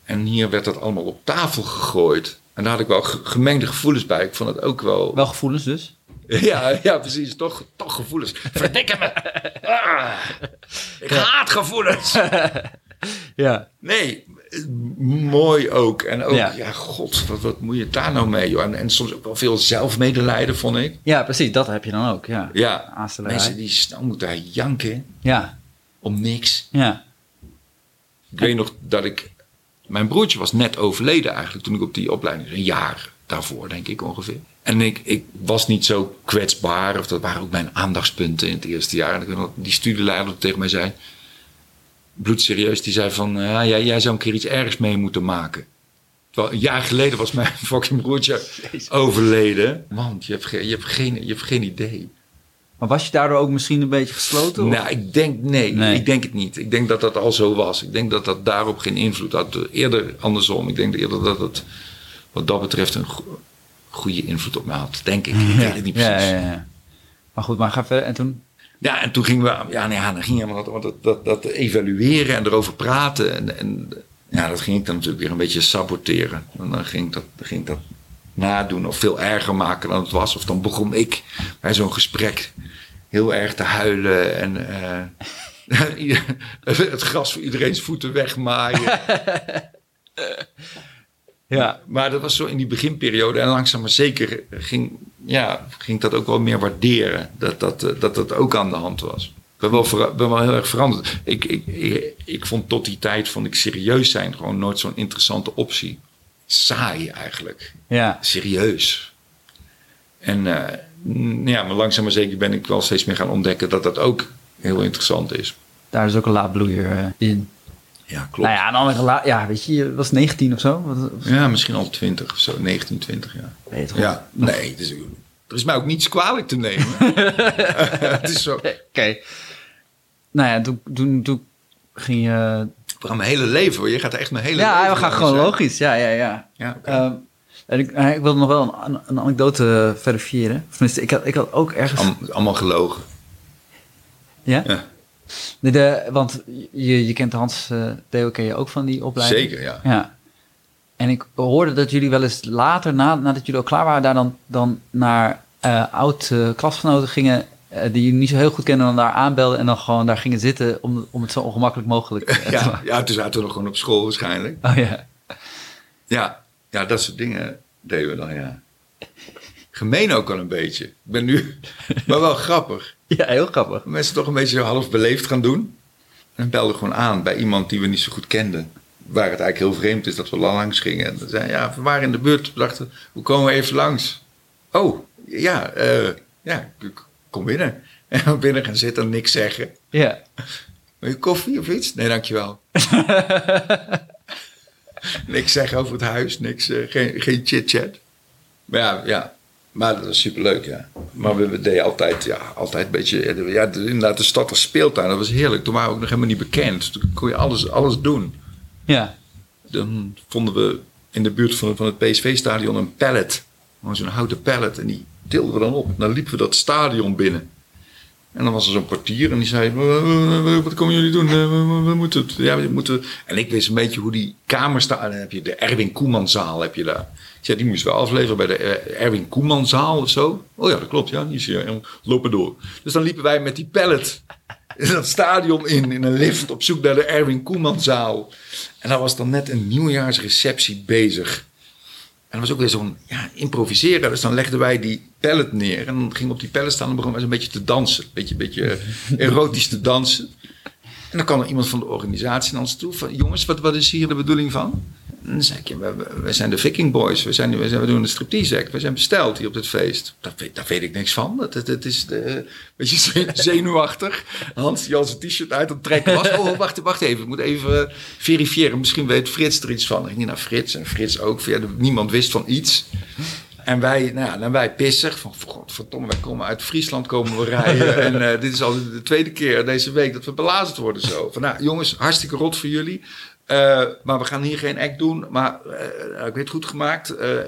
En hier werd dat allemaal op tafel gegooid. En daar had ik wel ge- gemengde gevoelens bij. Ik vond het ook wel... Wel gevoelens dus? *laughs* Ja, ja precies. Toch, toch gevoelens. Verdikke me! Ah, ik haat gevoelens! *laughs* Ja. Nee, mooi ook. En ook, Ja. ja, god, wat, wat moet je daar nou mee? Joh? En, en soms ook wel veel zelfmedelijden, vond ik. Ja, precies. Dat heb je dan ook. Ja. Ja, mensen die snel moeten janken Ja. om niks. Ja. Ik weet nog dat ik... Mijn broertje was net overleden eigenlijk toen ik op die opleiding... Een jaar daarvoor, denk ik ongeveer. En ik, ik was niet zo kwetsbaar. Of dat waren ook mijn aandachtspunten in het eerste jaar. En die studieleider tegen mij zei... Bloedserieus, die zei van... Ja, jij, jij zou een keer iets ergs mee moeten maken. Terwijl een jaar geleden was mijn *laughs* fucking broertje overleden. Want je hebt, geen, je, hebt geen, je hebt geen idee. Maar was je daardoor ook misschien een beetje gesloten? of? Nou, ik denk nee, Nee. Ik denk het niet. Ik denk dat dat al zo was. Ik denk dat dat daarop geen invloed had. Eerder andersom. Ik denk eerder dat het wat dat betreft een go- goede invloed op mij had. Denk ik. Ik weet het niet precies. Ja, Ja, ja, ja. Maar goed, maar ga verder. En toen? en toen gingen we, ja, ja, dan gingen we dat, dat, dat, dat evalueren en erover praten. En, en ja, dat ging ik dan natuurlijk weer een beetje saboteren. En dan ging ik dat, ging ik dat nadoen of veel erger maken dan het was. Of dan begon ik bij zo'n gesprek heel erg te huilen en eh, *laughs* het gras voor iedereen's voeten wegmaaien. *laughs* Ja. Maar dat was zo in die beginperiode. En langzaam maar zeker ging, ja, ging dat ook wel meer waarderen. Dat dat, eh, dat, dat ook aan de hand was. Ik ben wel, vera- ben wel heel erg veranderd. Ik, ik, ik, ik vond tot die tijd, vond ik serieus zijn gewoon nooit zo'n interessante optie. Saai eigenlijk. Ja. Serieus. En mm, ja, maar langzaam maar zeker ben ik wel steeds meer gaan ontdekken dat dat ook heel interessant is. Daar is ook een laadbloeier eh, in. Ja, klopt. Nou ja, een andere ja, weet je, je was 19 of zo. Ja, misschien al 20 of zo, 19, 20 jaar. Nee, het Ja, nee, het is, er is mij ook niets kwalijk te nemen. *laughs* *laughs* het is zo. Oké. Nou ja, toen, toen, toen ging je... We gaan mijn hele leven hoor. Je gaat echt mijn hele leven. Ja, we gaan gewoon logisch. Ja, ja, ja. Ja. Ehm, en ik, eh, ik wilde nog wel een, een anekdote verifiëren. Of tenminste, ik had, ik had ook ergens... Allemaal gelogen. ja? Ja, De, de- want je, je kent Hans eh Theo, ken je ook van die opleiding? zeker, ja. Ja. En ik hoorde dat jullie wel eens later, na, nadat jullie al klaar waren, daar dan, dan naar eh oud eh, klasgenoten gingen eh, die jullie niet zo heel goed kennen, dan daar aanbelden en dan gewoon daar gingen zitten om, om het zo ongemakkelijk mogelijk eh, te *laughs* Ja, maken. ja, toen zaten we nog gewoon op school waarschijnlijk. Oh ja. Ja, ja, dat soort dingen deden we dan, ja. Gemeen ook al een beetje. Ik ben nu, *laughs* maar wel grappig. Ja, heel grappig. Mensen toch een beetje half beleefd gaan doen. En belden gewoon aan bij iemand die we niet zo goed kenden. Waar het eigenlijk heel vreemd is dat we langs gingen. En dan zeiden ja, we waren in de buurt. We dachten, hoe komen we even langs? Oh, ja, eh, ja, kom binnen. *laughs* En binnen gaan zitten en niks zeggen. Ja. *laughs* Wil je koffie of iets? Nee, dankjewel. *laughs* niks zeggen over het huis, niks, eh, geen, geen chit-chat. Maar ja, ja, maar dat was superleuk, ja. Maar we, we deden altijd, ja, altijd een beetje, eh, ja, de- inderdaad de stad als speeltuin, dat was heerlijk. Toen waren we ook nog helemaal niet bekend. Toen kon je alles, alles doen. Ja. Dan vonden we in de buurt van, van het PSV-stadion een pallet. Zo'n houten pallet. En die tilden we dan op. Dan liepen we dat stadion binnen. En dan was er zo'n portier en die zei: "Wa- wa- wa- Wat komen jullie doen? Eh, We, moeten. Ja, we moeten. En ik wist een beetje hoe die kamer staat. En dan heb je de Erwin Koemanzaal. Heb je daar. Ik zei: Die moesten we afleveren bij de eh, Erwin Koemanzaal of zo. Oh ja, dat klopt. Ja, die is hier. En lopen door. Dus dan liepen wij met die pallet *laughs* dat stadion in, in een lift op zoek naar de Erwin Koemanzaal. En daar was dan net een nieuwjaarsreceptie bezig. En dat was ook weer zo'n ja, improviseren. Dus dan legden wij die pallet neer. En dan ging op die pallet staan en begon wij zo'n beetje te dansen. Beetje, beetje *laughs* erotisch te dansen. En dan kwam er iemand van de organisatie naar ons toe. Van, jongens, wat, wat is hier de bedoeling van? Dan zei ik, ja, we, zijn de Viking Boys. We, zijn, we, zijn, we doen een striptease act. We zijn besteld hier op dit feest. Daar weet, daar weet ik niks van. Dat, dat, dat is de, een beetje *laughs* ze- zenuwachtig. Hans die al zijn t-shirt uit aan trekken was. Oh, wacht, wacht even. Ik moet even verifiëren. Misschien weet Frits er iets van. Ik ging naar Frits. En Frits ook. Ja, niemand wist van iets. En wij, nou ja, dan wij pissig. Van, godverdomme, wij komen uit Friesland komen we rijden. *laughs* en eh, dit is al de tweede keer deze week dat we belazerd worden zo. Van, nou, jongens, hartstikke rot voor jullie. Eh, maar we gaan hier geen act doen. Maar eh, ik weet goed gemaakt. Eh,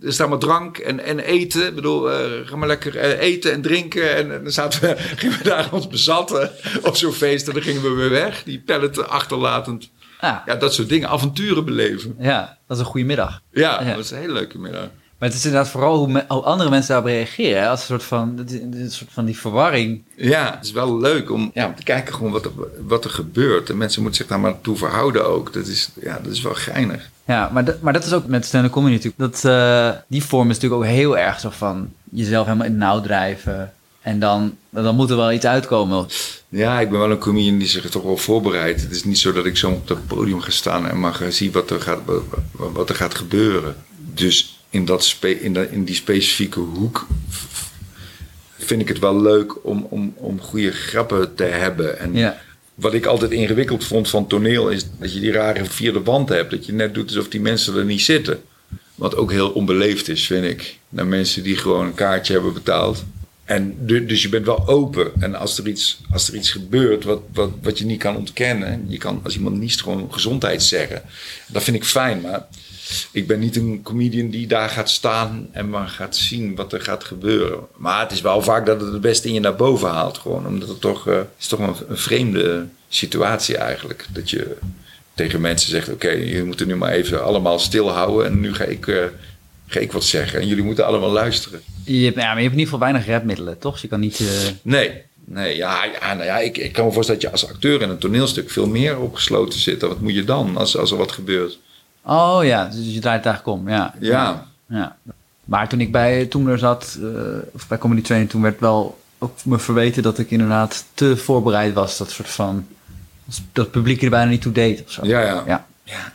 er staat maar drank en, en eten. Ik bedoel, ga maar lekker eten en drinken. En, en dan zaten we, *laughs* gingen we daar ons bezatten op zo'n feest. En dan gingen we weer weg. Die palleten achterlatend. Ja, Ja, dat soort dingen. Avonturen beleven. ja, dat is een goede middag. Ja, Ja. dat was een hele leuke middag. Maar het is inderdaad vooral hoe, me- hoe andere mensen daarop reageren. Hè? Als een soort van, een soort van die verwarring. Ja, het is wel leuk om, ja, om te kijken gewoon wat er, wat er gebeurt. En mensen moeten zich daar maar toe verhouden ook. Dat is, ja, dat is wel geinig. Ja, maar, dat- maar dat is ook met stand-up comedy natuurlijk. Dat, eh, die vorm is natuurlijk ook heel erg zo van jezelf helemaal in het nauw drijven. En dan, dan moet er wel iets uitkomen. Ja, ik ben wel een comedian die zich toch wel voorbereidt. Het is niet zo dat ik zo op het podium ga staan en mag zien wat er gaat, wat er gaat gebeuren. Dus in, dat spe, in, dat, in die specifieke hoek vind ik het wel leuk om, om, om goede grappen te hebben. En Ja. wat ik altijd ingewikkeld vond van toneel is dat je die rare vierde wand hebt. Dat je net doet alsof die mensen er niet zitten. Wat ook heel onbeleefd is, vind ik. Naar mensen die gewoon een kaartje hebben betaald. En du- dus je bent wel open. En als er iets, als er iets gebeurt wat, wat, wat je niet kan ontkennen. Je kan als iemand niest gewoon gezondheid zeggen. Dat vind ik fijn. Maar ik ben niet een comedian die daar gaat staan en maar gaat zien wat er gaat gebeuren. Maar het is wel vaak dat het het beste in je naar boven haalt. Gewoon, omdat het toch, eh, is toch een, een vreemde situatie eigenlijk. Dat je tegen mensen zegt: Oké, jullie moeten nu maar even allemaal stilhouden. En nu ga ik, eh, ga ik wat zeggen. En jullie moeten allemaal luisteren. Je hebt, ja, maar je hebt in ieder geval weinig rapmiddelen, toch? Dus je kan niet... eh, Nee, nee ja, ja, nou ja ik, ik kan me voorstellen dat je als acteur in een toneelstuk veel meer opgesloten zit. Wat moet je dan als, als er wat gebeurt? Oh ja, dus je draait het eigenlijk om, ja. Ja, ja. Maar toen ik bij Toemler zat, eh, of bij Comedy Training, toen werd wel ook me verweten dat ik inderdaad te voorbereid was. Dat soort van, dat het publiek er bijna niet toe deed of zo. ja, ja. Ja, ja.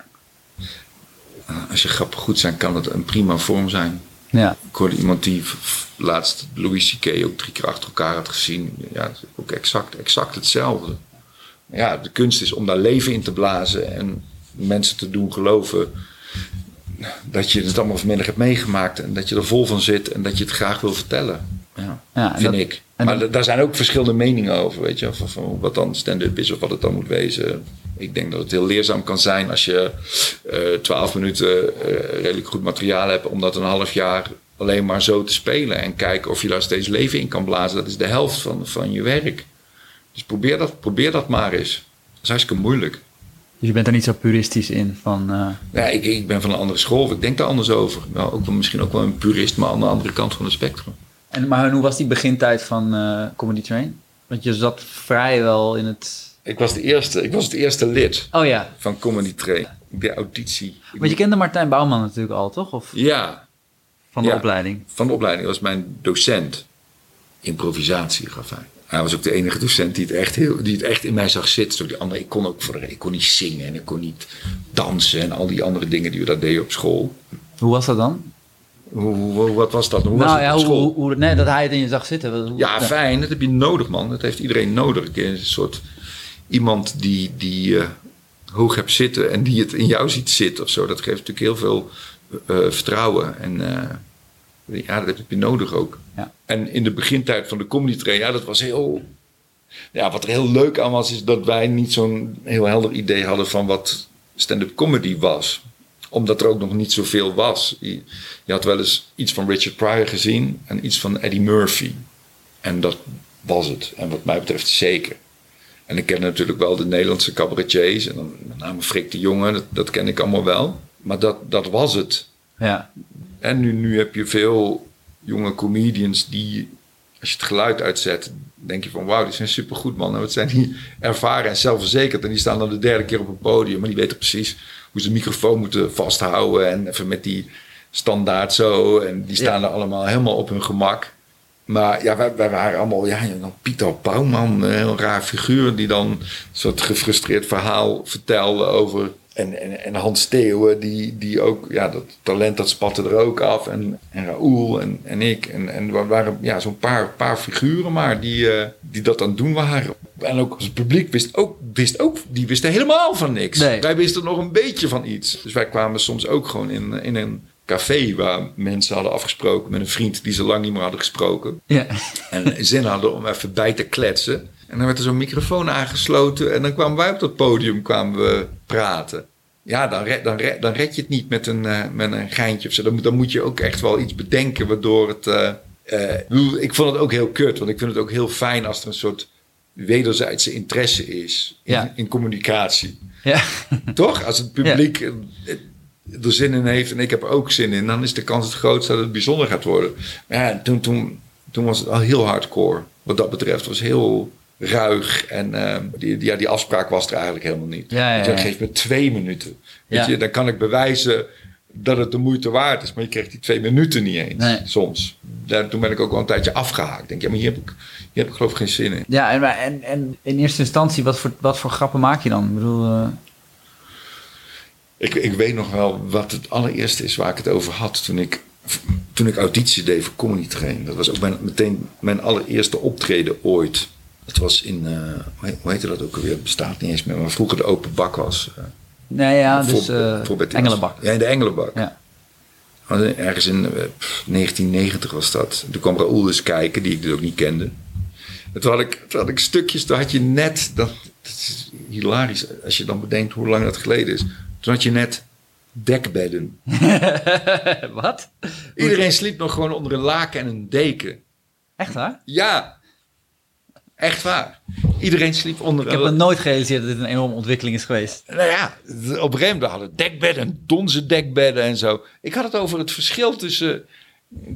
Als je grappen goed zijn, kan het een prima vorm zijn. ja. Ik hoorde iemand die laatst Louis C.K. ook drie keer achter elkaar had gezien. Ja, dat ook exact, exact hetzelfde. Ja, de kunst is om daar leven in te blazen en mensen te doen geloven dat je het allemaal vanmiddag hebt meegemaakt en dat je er vol van zit en dat je het graag wil vertellen. Ja, Ja, vind dat- ik. Maar dat- daar zijn ook verschillende meningen over, weet je, van, van wat dan stand-up is of wat het dan moet wezen. Ik denk dat het heel leerzaam kan zijn als je eh, twaalf minuten eh, redelijk goed materiaal hebt om dat een half jaar alleen maar zo te spelen en kijken of je daar steeds leven in kan blazen. Dat is de helft van, van je werk. Dus probeer dat, probeer dat maar eens. Dat is hartstikke moeilijk. Dus je bent er niet zo puristisch in van... eh, Ja, ik, ik ben van een andere school, ik denk daar anders over. Nou, ook wel, misschien ook wel een purist, maar aan de andere kant van het spectrum. en, maar hoe was die begintijd van eh, Comedy Train? Want je zat vrijwel in het... Ik was, de eerste, ik was het eerste lid Oh ja, van Comedy Train. Ik deed auditie. Want je kende Martijn Bouwman natuurlijk al, toch? Of Ja, van de Ja. opleiding? van de opleiding was mijn docent. Improvisatie gaf hij. Hij was ook de enige docent die het echt, heel, die het echt in mij zag zitten. Die andere, ik kon ook voor ik kon niet zingen en ik kon niet dansen en al die andere dingen die we daar deden op school. Hoe was dat dan? Hoe, hoe- wat was dat? Hoe nou ja, op hoe, school? hoe, hoe- nee, dat hij het in je zag zitten. Ja, fijn. Dat heb je nodig, man. Dat heeft iedereen nodig. Een soort iemand die, die eh, hoog hebt zitten en die het in jou ziet zitten of zo. Dat geeft natuurlijk heel veel eh, vertrouwen. En eh, ja, dat heb je nodig ook. Ja. En in de begintijd van de comedy train, ja, dat was heel... Ja, wat er heel leuk aan was, is dat wij niet zo'n heel helder idee hadden van wat stand-up comedy was. Omdat er ook nog niet zoveel was. Je, je had wel eens iets van Richard Pryor gezien en iets van Eddie Murphy. En dat was het. En wat mij betreft zeker. En ik ken natuurlijk wel de Nederlandse cabaretiers. En dan met name Frik de Jonge, dat, dat ken ik allemaal wel. Maar dat, dat was het. Ja, En nu, nu heb je veel jonge comedians die, als je het geluid uitzet, denk je van wauw, die zijn supergoed man. En wat zijn die ervaren en zelfverzekerd. En die staan dan de derde keer op een podium. Maar die weten precies hoe ze de microfoon moeten vasthouden. En even met die standaard zo. En die staan er allemaal helemaal op hun gemak. Maar ja, wij, wij waren allemaal, ja, dan Pieter Bouwman, een heel raar figuur, die dan een soort gefrustreerd verhaal vertelde over En, en, en Hans Steeuwen, die, die ook, ja, dat talent dat spatte er ook af. En, en Raoul en, en ik. En, en we waren ja, zo'n paar, paar figuren maar die, eh, die dat aan het doen waren. En ook het publiek wist ook, wist ook, die wisten helemaal van niks. Nee. Wij wisten nog een beetje van iets. Dus wij kwamen soms ook gewoon in, in een café waar mensen hadden afgesproken met een vriend die ze lang niet meer hadden gesproken. Ja. En zin hadden om even bij te kletsen. En dan werd er zo'n microfoon aangesloten. En dan kwamen wij op dat podium kwamen we praten. Ja, dan red, dan, red, dan red je het niet met een, eh, met een geintje of zo. Dan, moet- dan moet je ook echt wel iets bedenken waardoor het... eh, eh, ik vond het ook heel kut. Want ik vind het ook heel fijn als er een soort wederzijdse interesse is in, Ja. in communicatie. Ja. Toch? Als het publiek er zin in heeft en ik heb er ook zin in, dan is de kans het grootst dat het bijzonder gaat worden. Maar ja, toen, toen, toen was het al heel hardcore. Wat dat betreft Het was heel ruig en die, die- ja, die afspraak was er eigenlijk helemaal niet. Ja, ja, Want je ja. geeft me twee minuten. Weet je, dan kan ik bewijzen dat het de moeite waard is, maar je krijgt die twee minuten niet eens Nee. soms. Daar, toen ben ik ook wel een tijdje afgehaakt. Ik denk, ja, maar hier heb ik, hier heb ik geloof ik geen zin in. Ja, en, en, en in eerste instantie, wat voor, wat voor grappen maak je dan? Ik bedoel, eh, Ik, ik weet nog wel wat het allereerste is waar ik het over had toen ik, toen ik auditie deed voor Comedy Train. Dat was ook mijn, meteen mijn allereerste optreden ooit. Het was in, eh, hoe heet- hoe heette dat ook alweer? Het bestaat niet eens meer, maar vroeger de open bak was. eh, nee, ja, dus voor- eh, voor Engelenbak. Ja, in de Engelenbak. Ja. Ergens in eh, pff, 1990 was dat. Toen kwam Raoul dus kijken, die ik dus ook niet kende. En toen had ik, toen had ik stukjes, toen had je net... Dat, dat is hilarisch als je dan bedenkt hoe lang dat geleden is. Toen had je net dekbedden. *laughs* wat? Iedereen sliep nog gewoon onder een laken en een deken. Echt waar? Ja, echt waar. Iedereen sliep onder Ik heb me nooit gerealiseerd dat dit een enorme ontwikkeling is geweest. Nou ja, op een gegeven moment hadden dekbedden, donzen dekbedden en zo. Ik had het over het verschil tussen,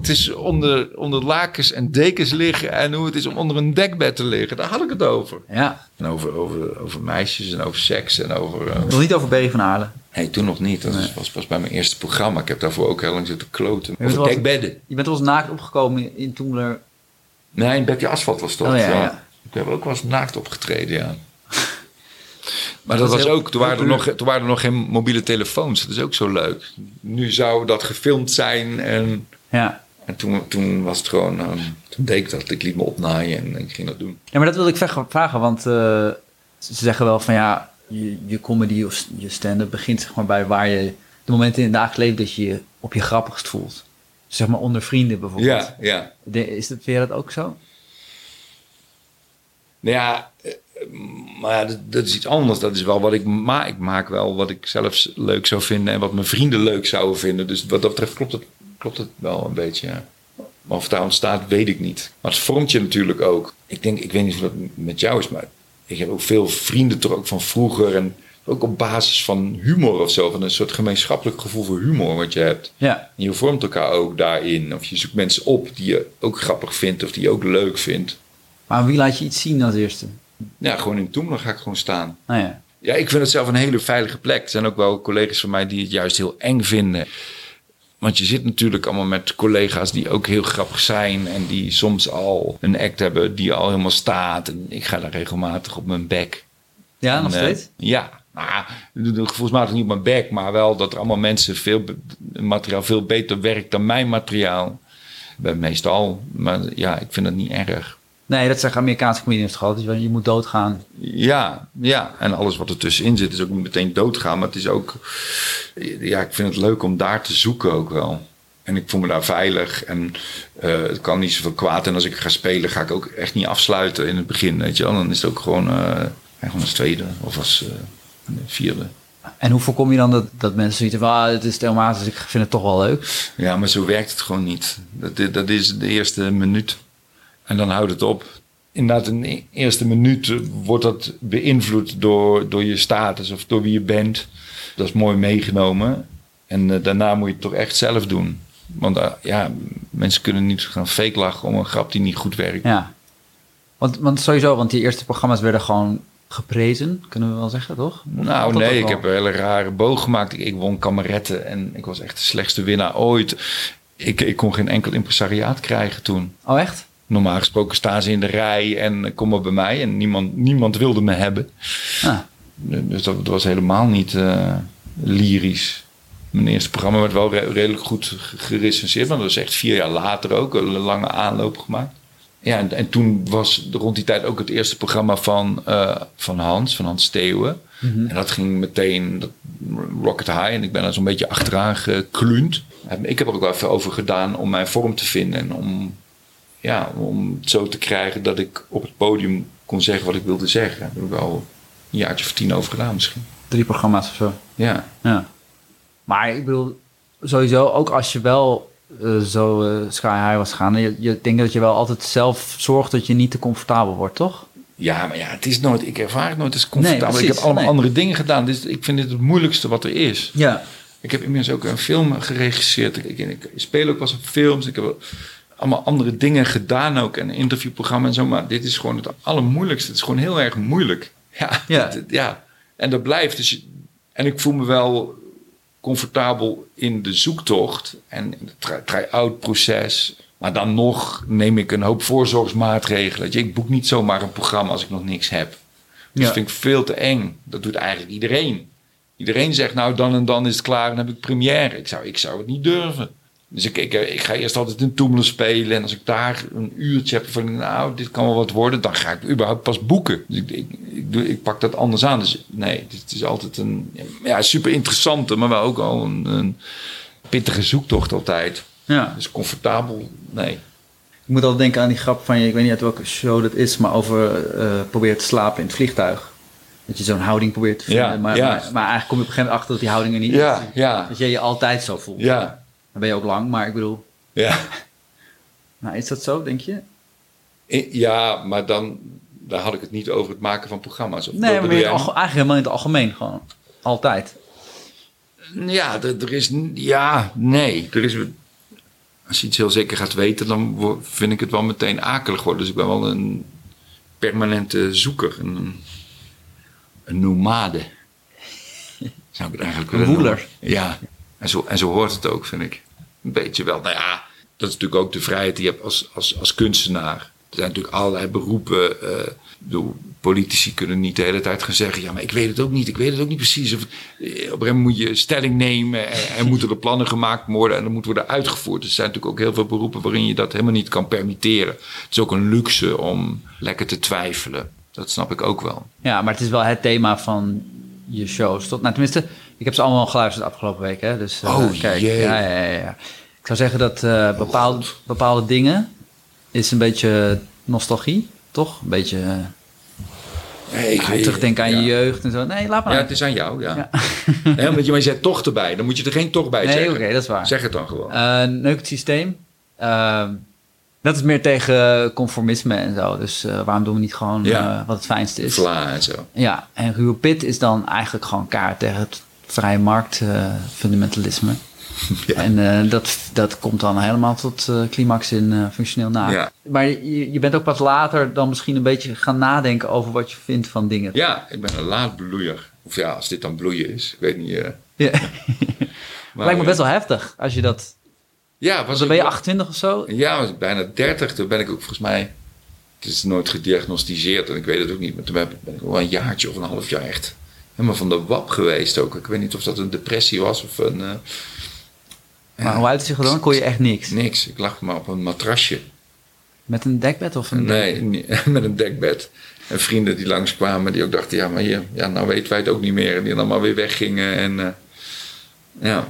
tussen onder, onder lakens en dekens liggen en hoe het is om onder een dekbed te liggen. Daar had ik het over. Ja, En over, over, over meisjes en over seks en over... eh, nog niet over Berry van Aarlen. Nee, toen nog niet. Dat was pas bij mijn eerste programma. Ik heb daarvoor ook heel lang zitten kloten. weet Over dekbedden. Je bent wel eens naakt opgekomen in Toemler. Nee, in Betty Asphalt was dat. Oh, ja, ja. ja. Ik heb ook wel eens naakt opgetreden, ja. *laughs* Maar Dat was heel- ook, toen waren, er nog, toen waren er nog geen mobiele telefoons. Dat is ook zo leuk. Nu zou dat gefilmd zijn. En, Ja. en toen, toen was het gewoon, ehm, toen deed ik dat. Ik liet me opnaaien en ik ging dat doen. ja, maar dat wilde ik vragen, want eh, ze zeggen wel van ja, je, je comedy of je stand-up begint zeg maar bij waar je de momenten in het dagelijks leven dat je je op je grappigst voelt. Zeg maar onder vrienden bijvoorbeeld. Ja, ja. De- is dat, vind je dat ook zo? Nou ja, eh, maar ja, dat, dat is iets anders. Dat is wel wat ik maak. Ik maak wel wat ik zelf leuk zou vinden en wat mijn vrienden leuk zouden vinden. Dus wat dat betreft klopt het, klopt het wel een beetje, ja. Maar of het daar ontstaat, weet ik niet. Maar het vormt je natuurlijk ook. Ik denk, ik weet niet hoe dat met jou is, maar ik heb ook veel vrienden toch ook van vroeger. En ook op basis van humor of zo. Van een soort gemeenschappelijk gevoel voor humor wat je hebt. Ja. En je vormt elkaar ook daarin. Of je zoekt mensen op die je ook grappig vindt of die je ook leuk vindt. Maar wie laat je iets zien als eerste? Ja, gewoon in Toemler ga ik gewoon staan. Nou ja. Ja, ik vind het zelf een hele veilige plek. Er zijn ook wel collega's van mij die het juist heel eng vinden. Want je zit natuurlijk allemaal met collega's die ook heel grappig zijn. En die soms al een act hebben die al helemaal staat. En ik ga daar regelmatig op mijn bek. Ja, En, nog eh, steeds? ja, nou, gevoelsmatig niet op mijn bek. Maar wel dat er allemaal mensen veel materiaal veel beter werkt dan mijn materiaal. Bij meestal. Maar ja, ik vind dat niet erg. Nee, dat zeggen Amerikaanse comedians toch altijd. Je moet doodgaan. Ja, ja, en alles wat er tussenin zit is ook meteen doodgaan. Maar het is ook, ja, ik vind het leuk om daar te zoeken ook wel. En ik voel me daar veilig en eh, het kan niet zoveel kwaad. En als ik ga spelen, ga ik ook echt niet afsluiten in het begin. Weet je wel? Dan is het ook gewoon, eh, ja, gewoon als tweede of als eh, vierde. En hoe voorkom je dan dat, dat mensen zoiets van... Ah, het is dus ik vind het toch wel leuk. Ja, maar zo werkt het gewoon niet. Dat, dat is de eerste minuut. En dan houdt het op. Inderdaad, in de eerste minuut eh, wordt dat beïnvloed door, door je status of door wie je bent. Dat is mooi meegenomen. En eh, daarna moet je het toch echt zelf doen. Want eh, ja, mensen kunnen niet gaan fake lachen om een grap die niet goed werkt. Ja. Want, want sowieso, want die eerste programma's werden gewoon geprezen. Kunnen we wel zeggen, toch? Nou nee, ik heb een hele rare boog gemaakt. Ik, ik won kameretten en ik was echt de slechtste winnaar ooit. Ik, ik kon geen enkel impresariaat krijgen toen. Oh, echt? Normaal gesproken staan ze in de rij en komen bij mij en niemand, niemand wilde me hebben. Ah. Dus dat, dat was helemaal niet eh, lyrisch. Mijn eerste programma werd wel re- redelijk goed ge- gerecenseerd. Want dat was echt vier jaar later ook. Een lange aanloop gemaakt. Ja, en, en toen was rond die tijd ook het eerste programma van, eh, van Hans, van Hans Steeuwen. En dat ging meteen dat, rocket high. En ik ben er zo'n beetje achteraan gekluund. En Ik heb er ook wel even over gedaan om mijn vorm te vinden. En om, ja, om het zo te krijgen dat ik op het podium kon zeggen wat ik wilde zeggen. Daar heb ik wel een jaartje of tien over gedaan misschien. Drie programma's of zo. Ja, Ja. Maar ik bedoel, sowieso, ook als je wel eh, zo eh, sky high was gaan, je, je denkt dat je wel altijd zelf zorgt dat je niet te comfortabel wordt, toch? ja maar ja, het is nooit, ik ervaar het nooit als comfortabel. Nee, ik heb allemaal nee. andere dingen gedaan. Dus ik vind dit het moeilijkste wat er is. Ja. Ik heb inmiddels ook een film geregisseerd. Ik, ik, ik speel ook wel eens op films. Ik heb allemaal andere dingen gedaan ook. En interviewprogramma en zo. Maar dit is gewoon het allermoeilijkste. Het is gewoon heel erg moeilijk. *laughs* Ja. Ja. het- ja. En dat blijft. Dus, en ik voel me wel comfortabel in de zoektocht. En in het try- try-out proces. Maar dan nog neem ik een hoop voorzorgsmaatregelen. Ik boek niet zomaar een programma als ik nog niks heb. Dus Ja. dat vind ik veel te eng. Dat doet eigenlijk iedereen. Iedereen zegt nou dan en dan is het klaar en dan heb ik première. Ik zou, ik zou het niet durven. Dus ik, ik, ik ga eerst altijd in Toemelen spelen. En als ik daar een uurtje heb van nou dit kan wel wat worden. Dan ga ik überhaupt pas boeken. Dus ik, ik, ik, doe, ik pak dat anders aan. Dus nee, het is altijd een ja, super interessante. Maar wel ook al een, een pittige zoektocht altijd. ja. Dus comfortabel, nee. Ik moet altijd denken aan die grap van je, ik weet niet uit welke show dat is, maar over eh proberen te slapen in het vliegtuig. Dat je zo'n houding probeert te vinden. Ja, maar, ja. Maar, maar eigenlijk kom je op een gegeven moment achter dat die houding er niet Ja, is. ja, Dat je je altijd zo voelt. ja, Dan ben je ook lang, maar ik bedoel, ja. *laughs* nou, is dat zo, denk je? Ja, maar dan daar had ik het niet over het maken van programma's. Of Nee, maar in het eigenlijk helemaal in het algemeen gewoon. Altijd. Ja, er, is. Ja, nee. Er is, als je iets heel zeker gaat weten, dan vind ik het wel meteen akelig worden. Dus ik ben wel een permanente zoeker. Een, een nomade. *laughs* Zou ik het eigenlijk Een willen woeler. noemen. Ja, en zo, en zo hoort het ook, vind ik. Een beetje wel. Nou ja, dat is natuurlijk ook de vrijheid die je hebt als, als, als kunstenaar. Er zijn natuurlijk allerlei beroepen. eh, politici kunnen niet de hele tijd gaan zeggen: ja, maar ik weet het ook niet, ik weet het ook niet precies. Of, eh, op een moet je stelling nemen en, en moeten er plannen gemaakt worden en dan moet worden uitgevoerd. Er zijn natuurlijk ook heel veel beroepen waarin je dat helemaal niet kan permitteren. Het is ook een luxe om lekker te twijfelen. Dat snap ik ook wel. Ja, maar het is wel het thema van je shows. Tot, nou, tenminste, ik heb ze allemaal geluisterd de afgelopen week. Hè? Dus, eh, Oh, kijk, jee. ja, ja, ja, ja. Ik zou zeggen dat eh, bepaalde, bepaalde dingen is een beetje nostalgie, toch? Een beetje Nee, ik terugdenken aan ja. je jeugd en zo. Nee, laat maar. Ja, het is aan jou, ja. Ja. *laughs* Nee, want je, maar je zegt toch erbij. Dan moet je er geen toch bij nee, zeggen. oké, dat is waar. Zeg het dan gewoon. Eh, neuk het systeem. Dat is meer tegen conformisme en zo. Dus eh, waarom doen we niet gewoon Ja. eh, wat het fijnste is? Vla en zo. Ja, en ruwe pit is dan eigenlijk gewoon kaart tegen het vrije markt eh, fundamentalisme. *laughs* Ja. En dat, dat komt dan helemaal tot climax in functioneel na. Ja. Maar je, je bent ook pas later dan misschien een beetje gaan nadenken over wat je vindt van dingen. Ja, ik ben een laatbloeier. Of ja, als dit dan bloeien is. Ik weet niet. Ja. *laughs* maar, Lijkt me best wel heftig als je dat. Ja, was Dan ben je wel- 28 of zo. Ja, was ik bijna 30. Toen ben ik ook volgens mij. Het is nooit gediagnosticeerd en ik weet het ook niet. Maar toen ben ik wel een jaartje of een half jaar echt helemaal van de wap geweest ook. Ik weet niet of dat een depressie was of een. eh, Maar hoe uit het zich dan? Kon je echt niks. niks. Ik lag maar op een matrasje. Met een dekbed of een. Nee, *laughs* met een dekbed. En vrienden die langskwamen, die ook dachten, ja, maar hier, ja, nou weten wij het ook niet meer. En die dan maar weer weggingen. En eh, ja.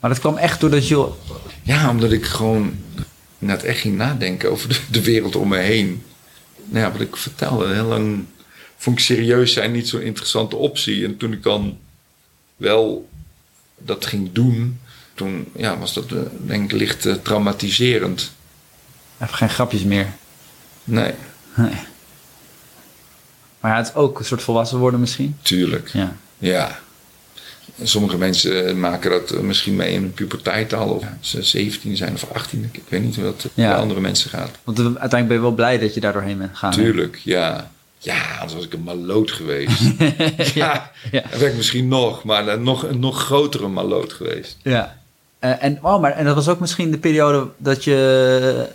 Maar dat kwam echt doordat je. ja, omdat ik gewoon net echt ging nadenken over de, de wereld om me heen. Nou ja, wat ik vertelde, heel lang vond ik serieus zijn niet zo'n interessante optie. En toen ik dan wel dat ging doen, toen ja, was dat eh, denk ik licht eh, traumatiserend. Even geen grapjes meer. Nee, Nee. Maar ja, het is ook een soort volwassen worden misschien. tuurlijk. Ja. Ja. Sommige mensen eh, maken dat eh, misschien mee in hun puberteit al. Of ze 17 zijn of 18. Ik weet niet hoe dat eh, bij andere mensen gaat. Want uiteindelijk ben je wel blij dat je daar doorheen bent gegaan. hè? Tuurlijk, ja. Ja, anders was ik een maloot geweest. *laughs* ja, ja. dat ben ik misschien nog. Maar een nog, een nog grotere maloot geweest. Ja. En, oh, maar, en dat was ook misschien de periode dat je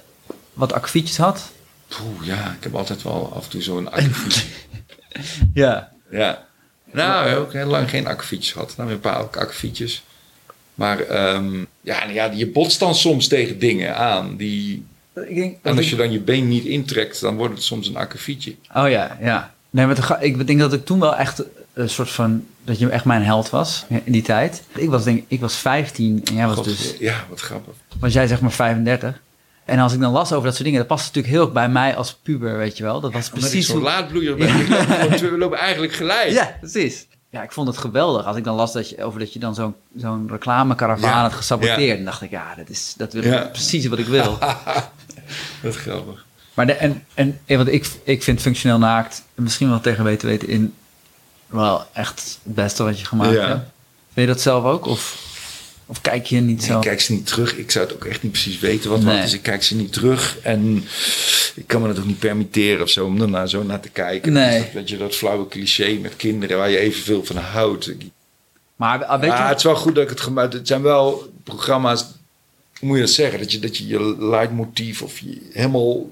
wat akkefietjes had? Poeh, ja, ik heb altijd wel af en toe zo'n akkefiet. *laughs* Ja. ja. Nou, we hebben ook heel lang geen akkefietjes gehad. Nou, een paar akkefietjes. Maar ehm, ja, ja, je botst dan soms tegen dingen aan. Die, Ik denk, en als je dan je been niet intrekt, dan wordt het soms een akkefietje. Oh ja, ja. Nee, maar ik denk dat ik toen wel echt een soort van... Dat je echt mijn held was in die tijd. Ik was denk ik was 15 en jij was God, dus... Ja, wat grappig. Was jij zeg maar 35. En als ik dan las over dat soort dingen... Dat past natuurlijk heel erg bij mij als puber, weet je wel. Dat was Omdat ik precies zo'n hoe... laadbloeier *laughs* ben. Ik loop gewoon- we lopen eigenlijk gelijk. Ja, precies. Ja, ik vond het geweldig. Als ik dan las dat je, over dat je dan zo'n zo'n reclamekaravaan Ja, had gesaboteerd. ja. Dan dacht ik, ja, dat is, dat wil Ja. ik precies wat ik wil. *laughs* Wat grappig. Maar de, en, en, want ik, ik vind functioneel naakt misschien wel tegen weten weten in wel echt het beste wat je gemaakt Ja. hebt. Vind je dat zelf ook? Of, of kijk je niet zo? Ik kijk ze niet terug. Ik zou het ook echt niet precies weten wat Nee. wat is. Ik kijk ze niet terug. En ik kan me het ook niet permitteren of zo om er naar, zo naar te kijken. Nee. Dus dat, weet je, dat flauwe cliché met kinderen waar je evenveel van houdt. Maar ah, weet je, Ah, het is wel goed dat ik het gemaakt Het zijn wel programma's, hoe moet je dat zeggen? Dat je dat je, je leidmotief of je helemaal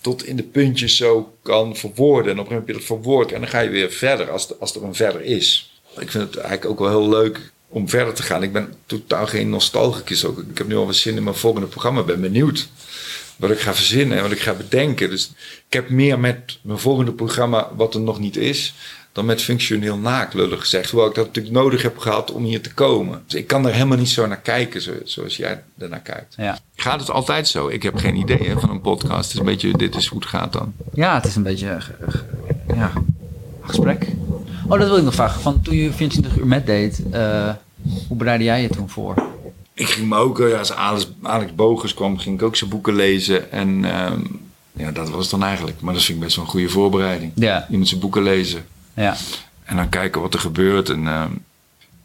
tot in de puntjes zo kan verwoorden. En op een gegeven moment heb je dat verwoord en dan ga je weer verder als, de- als er een verder is. Ik vind het eigenlijk ook wel heel leuk om verder te gaan. Ik ben totaal geen nostalgicus ook. Ik heb nu al wat zin in mijn volgende programma. Ik ben benieuwd wat ik ga verzinnen en wat ik ga bedenken. Dus ik heb meer met mijn volgende programma, wat er nog niet is, dan met functioneel naakt, lullig gezegd. Hoewel ik dat natuurlijk nodig heb gehad om hier te komen. Dus ik kan er helemaal niet zo naar kijken zo- zoals jij ernaar kijkt. ja. Gaat het altijd zo? Ik heb geen idee hè, van een podcast. Het is een beetje, dit is hoe het gaat dan. ja, het is een beetje eh, ja, gesprek. Oh, dat wil ik nog vragen. Van toen je 24 uur met deed, eh, hoe bereidde jij je toen voor? Ik ging me ook, eh, als Alex, Alex Bogers kwam, ging ik ook zijn boeken lezen. En ehm, ja, dat was het dan eigenlijk. Maar dat vind ik best wel een goede voorbereiding. Ja, Je moet zijn boeken lezen. ja, En dan kijken wat er gebeurt. En ehm,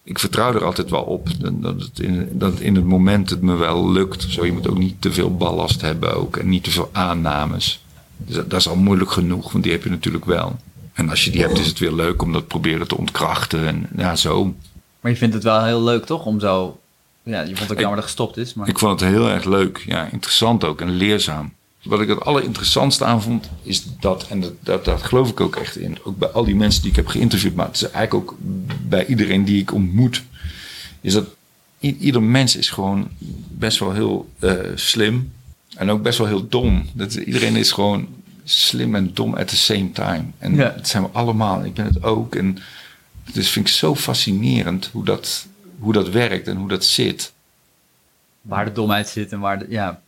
ik vertrouw er altijd wel op. Dat dat het, in, dat het in het moment het me wel lukt. Zo, je moet ook niet te veel ballast hebben ook. En niet te veel aannames. Dus dat, dat is al moeilijk genoeg, want die heb je natuurlijk wel. En als je die hebt, is het weer leuk om dat proberen te ontkrachten. En ja, zo. Maar je vindt het wel heel leuk toch? Om zo, ja, je vond het ook jammer dat het gestopt is. Maar... Ik vond het heel erg leuk. Ja, interessant ook en leerzaam. Wat ik het allerinteressantste aan vond, is dat, en dat, dat, dat geloof ik ook echt in, ook bij al die mensen die ik heb geïnterviewd, maar het is eigenlijk ook bij iedereen die ik ontmoet, is dat ieder mens is gewoon best wel heel eh, slim en ook best wel heel dom. Dat, iedereen is gewoon slim en dom at the same time. En Ja. dat zijn we allemaal. Ik ben het ook. En is, vind ik zo fascinerend hoe dat, hoe dat werkt en hoe dat zit. Waar de domheid zit en waar de, ja,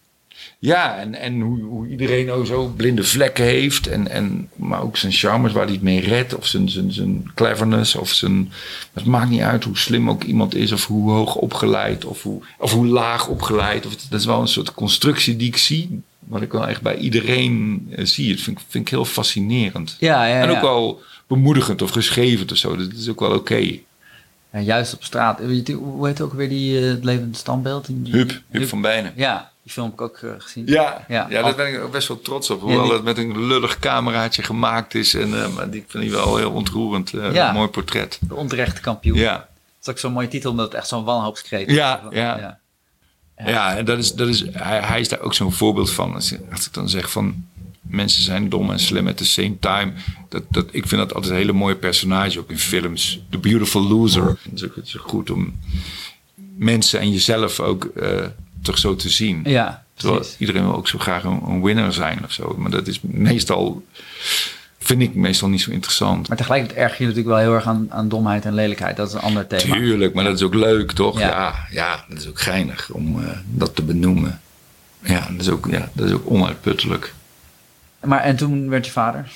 Ja, en, en hoe, hoe iedereen ook zo blinde vlekken heeft. En, en, maar ook zijn charmes waar hij het mee redt. Of zijn, zijn, zijn cleverness. Of zijn, het maakt niet uit hoe slim ook iemand is. Of hoe hoog opgeleid. Of hoe, of hoe laag opgeleid. Of, dat is wel een soort constructie die ik zie. Wat ik wel echt bij iedereen eh, zie. Dat vind, ik- vind ik heel fascinerend. ja, ja, en ook ja. wel bemoedigend of geschreven of zo. Dat is ook wel oké. Ja, juist op straat. Je, Hoe heet ook weer die eh, het levende standbeeld? Die- Hup, Hup van Bijnen. Ja, die film heb ik ook eh, gezien. Ja, Ja. ja. daar ben ik ook best wel trots op. Ja, Hoewel die- het met een lullig cameraatje gemaakt is. En, eh, maar die vind ik wel heel ontroerend. eh, Ja. Mooi portret. De onterechte kampioen. Ja, Dat is ook zo'n mooie titel, omdat het echt zo'n wanhoopskreet is. Ja, ja. ja. ja en dat is, dat is, hij, hij is daar ook zo'n voorbeeld van. Als, als ik dan zeg van... Mensen zijn dom en slim at the same time. Dat, dat, ik vind dat altijd een hele mooie personage, ook in films. The Beautiful Loser. Het is ook, het is goed om mensen en jezelf ook eh, toch zo te zien. Ja, Terwijl precies. iedereen wil ook zo graag een, een winner zijn of zo. Maar dat is meestal, vind ik meestal niet zo interessant. Maar tegelijkertijd erg je natuurlijk wel heel erg aan, aan domheid en lelijkheid. Dat is een ander thema. Tuurlijk, maar dat is ook leuk, toch? Ja. Ja, ja, dat is ook geinig om eh, dat te benoemen. Ja, dat is ook, ja, dat is ook onuitputtelijk. Maar en toen werd je vader. *laughs*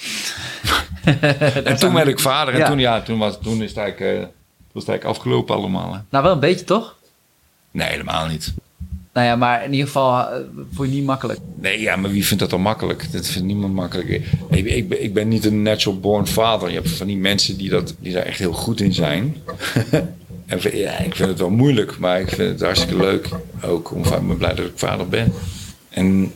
En toen werd ik vader en Ja. toen, ja, toen, was, toen is het eigenlijk, eh, was het eigenlijk afgelopen allemaal. Hè. Nou, wel een beetje toch? Nee, helemaal niet. Nou ja, maar in ieder geval eh, vond je niet makkelijk. Nee, ja, maar wie vindt dat dan makkelijk? Dat vindt niemand makkelijk. Ik, ik, ben, ik ben niet een natural born father. Je hebt van die mensen die, dat, die daar echt heel goed in zijn. *laughs* en ja, ik vind het wel moeilijk, maar ik vind het hartstikke leuk. Ook om, ik ben blij dat ik vader ben. En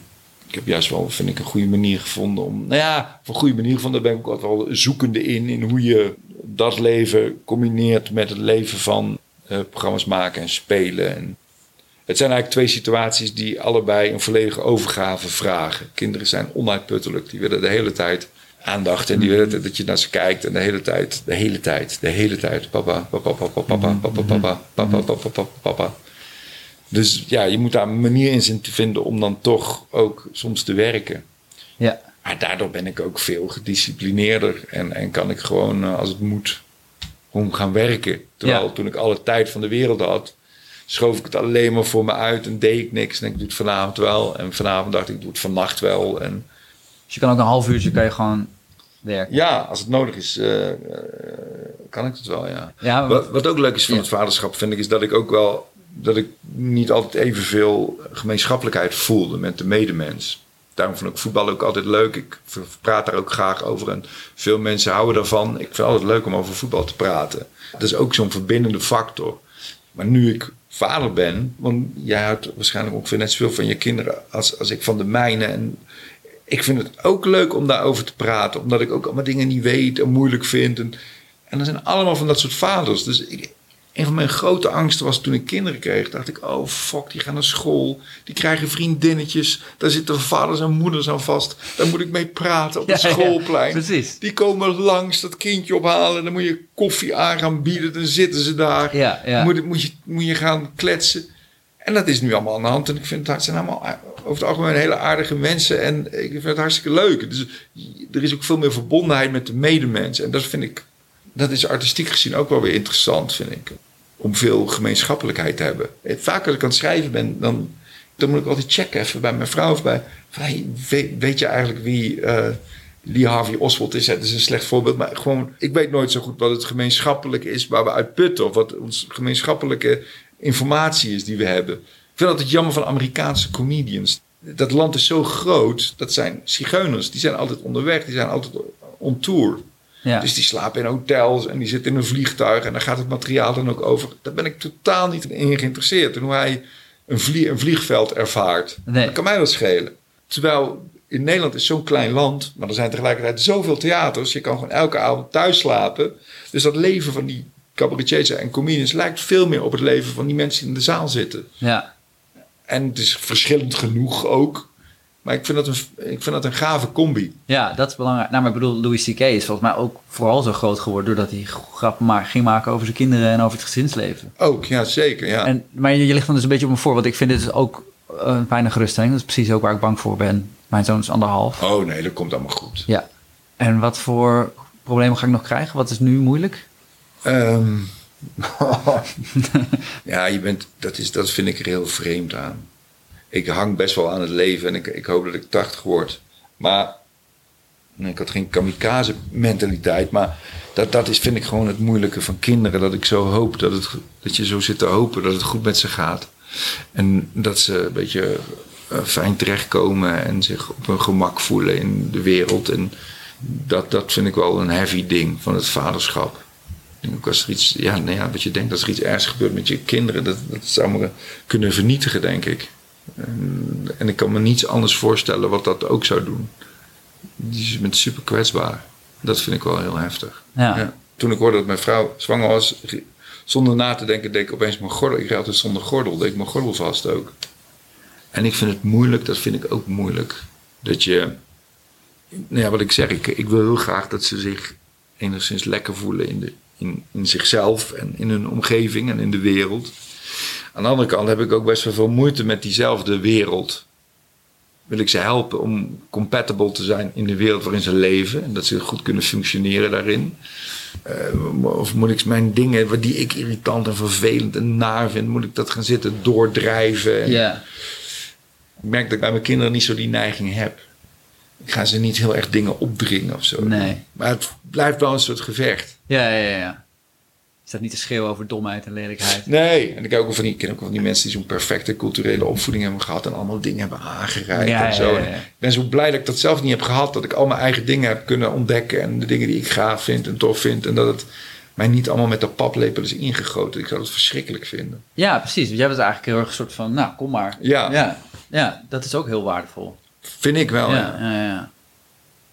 ik heb juist wel, vind ik, een goede manier gevonden om... Nou ja, een goede manier gevonden ben ik ook altijd wel zoekende in... in hoe je dat leven combineert met het leven van eh, programma's maken en spelen. En het zijn eigenlijk twee situaties die allebei een volledige overgave vragen. Kinderen zijn onuitputtelijk. Die willen de hele tijd aandacht. En die, dat je naar ze kijkt en de hele tijd, de hele tijd, de hele tijd. Papa, papa, papa, papa, papa, papa, papa, papa, papa, papa. Dus ja, je moet daar een manier in zien te vinden om dan toch ook soms te werken. Ja. Maar daardoor ben ik ook veel gedisciplineerder en, en kan ik gewoon, eh, als het moet, gewoon gaan werken. Terwijl Ja. toen ik alle tijd van de wereld had, schoof ik het alleen maar voor me uit en deed ik niks. En ik doe het vanavond wel. En vanavond dacht ik, ik doe het vannacht wel. En Dus je kan ook een half uurtje kan je gewoon werken. ja, als het nodig is, eh, eh, kan ik het wel, ja. Ja, Wat, wat ook leuk is van Ja. het vaderschap, vind ik, is dat ik ook wel dat ik niet altijd evenveel gemeenschappelijkheid voelde met de medemens. Daarom vond ik voetbal ook altijd leuk. Ik praat daar ook graag over. En veel mensen houden daarvan. Ik vind het altijd leuk om over voetbal te praten. Dat is ook zo'n verbindende factor. Maar nu ik vader ben, want jij houdt waarschijnlijk ongeveer net zoveel van je kinderen als, als ik van de mijne. En ik vind het ook leuk om daarover te praten, omdat ik ook allemaal dingen niet weet en moeilijk vind. En, en dat zijn allemaal van dat soort vaders. Dus ik, een van mijn grote angsten was toen ik kinderen kreeg. Dacht ik, oh fuck, die gaan naar school. Die krijgen vriendinnetjes. Daar zitten vaders en moeders aan vast. Daar moet ik mee praten op het Ja, ja, schoolplein. precies. Die komen langs dat kindje ophalen. Dan moet je koffie aan gaan bieden. Dan zitten ze daar. Ja, ja. Moet, moet, je, moet je gaan kletsen. En dat is nu allemaal aan de hand. En ik vind het, het zijn allemaal over het algemeen hele aardige mensen. En ik vind het hartstikke leuk. Dus er is ook veel meer verbondenheid met de medemens. En dat vind ik, dat is artistiek gezien ook wel weer interessant, vind ik. Om veel gemeenschappelijkheid te hebben. Eh, Vaak als ik aan het schrijven ben, dan, dan moet ik altijd checken even bij mijn vrouw of bij. Van, weet, je eigenlijk wie eh, Lee Harvey Oswald is? Het is een slecht voorbeeld, maar gewoon, ik weet nooit zo goed wat het gemeenschappelijk is waar we uit putten. Of wat ons gemeenschappelijke informatie is die we hebben. Ik vind altijd jammer van Amerikaanse comedians. Dat land is zo groot, dat zijn zigeuners. Die zijn altijd onderweg, die zijn altijd on tour. Ja. Dus die slapen in hotels en die zitten in een vliegtuig en daar gaat het materiaal dan ook over. Daar ben ik totaal niet in geïnteresseerd. En hoe hij een, vlie- een vliegveld ervaart. Nee. Dat kan mij dat schelen. Terwijl in Nederland is zo'n klein land, maar er zijn tegelijkertijd zoveel theaters. Je kan gewoon elke avond thuis slapen. Dus dat leven van die cabaretiers en comedians lijkt veel meer op het leven van die mensen die in de zaal zitten. ja. En het is verschillend genoeg ook. Maar ik vind dat een, ik vind dat een gave combi. Ja, dat is belangrijk. Nou, maar ik bedoel, Louis C.K. is volgens mij ook vooral zo groot geworden... doordat hij grappen ma- ging maken over zijn kinderen en over het gezinsleven. Ook, ja zeker. Ja. En, maar je, je ligt dan dus een beetje op me voor, want ik vind dit dus ook een fijne geruststelling. Dat is precies ook waar ik bang voor ben. Mijn zoon is anderhalf. Oh nee, dat komt allemaal goed. Ja. En wat voor problemen ga ik nog krijgen? Wat is nu moeilijk? Ehm, *laughs* ja, je bent, dat, is, dat vind ik er heel vreemd aan. Ik hang best wel aan het leven en ik, ik hoop dat ik 80 word. Maar ik had geen kamikaze mentaliteit. Maar dat, dat is, vind ik gewoon het moeilijke van kinderen. Dat ik zo hoop dat, het, dat je zo zit te hopen dat het goed met ze gaat. En dat ze een beetje eh, fijn terechtkomen en zich op hun gemak voelen in de wereld. En dat, dat vind ik wel een heavy ding van het vaderschap. Ik ook als er iets, ja, nou ja, wat je denkt dat er iets ergs gebeurt met je kinderen, dat, dat zou me kunnen vernietigen, denk ik. En, en ik kan me niets anders voorstellen wat dat ook zou doen. Die bent super kwetsbaar. Dat vind ik wel heel heftig. Ja. Toen ik hoorde dat mijn vrouw zwanger was, zonder na te denken, deed ik opeens mijn gordel. Ik rijd altijd zonder gordel, deed ik mijn gordel vast ook. En ik vind het moeilijk, dat vind ik ook moeilijk. Dat je, nou ja, wat ik zeg, ik, ik wil heel graag dat ze zich enigszins lekker voelen in, de, in, in zichzelf en in hun omgeving en in de wereld. Aan de andere kant heb ik ook best wel veel moeite met diezelfde wereld. Wil ik ze helpen om compatible te zijn in de wereld waarin ze leven en dat ze goed kunnen functioneren daarin. Eh, of moet ik mijn dingen, wat die ik irritant en vervelend en naar vind, moet ik dat gaan zitten doordrijven? En. Ik merk dat ik bij mijn kinderen niet zo die neiging heb. Ik ga ze niet heel erg dingen opdringen of zo. Nee. Maar het blijft wel een soort gevecht. Ja, ja, ja. Staat niet te schreeuwen over domheid en lelijkheid. Nee, en ik, heb ook wel van die, ik ken ook wel van die mensen die zo'n perfecte culturele opvoeding hebben gehad en allemaal dingen hebben aangereikt Ja, en zo. ja, ja, Ik ben zo blij dat ik dat zelf niet heb gehad, dat ik al mijn eigen dingen heb kunnen ontdekken en de dingen die ik gaaf vind en tof vind en dat het mij niet allemaal met de paplepel is ingegoten. Ik zou het verschrikkelijk vinden. Ja, precies. Want jij was eigenlijk heel erg een soort van, nou, kom maar. Ja. Ja, ja dat is ook heel waardevol. Vind ik wel. ja, ja. ja, ja.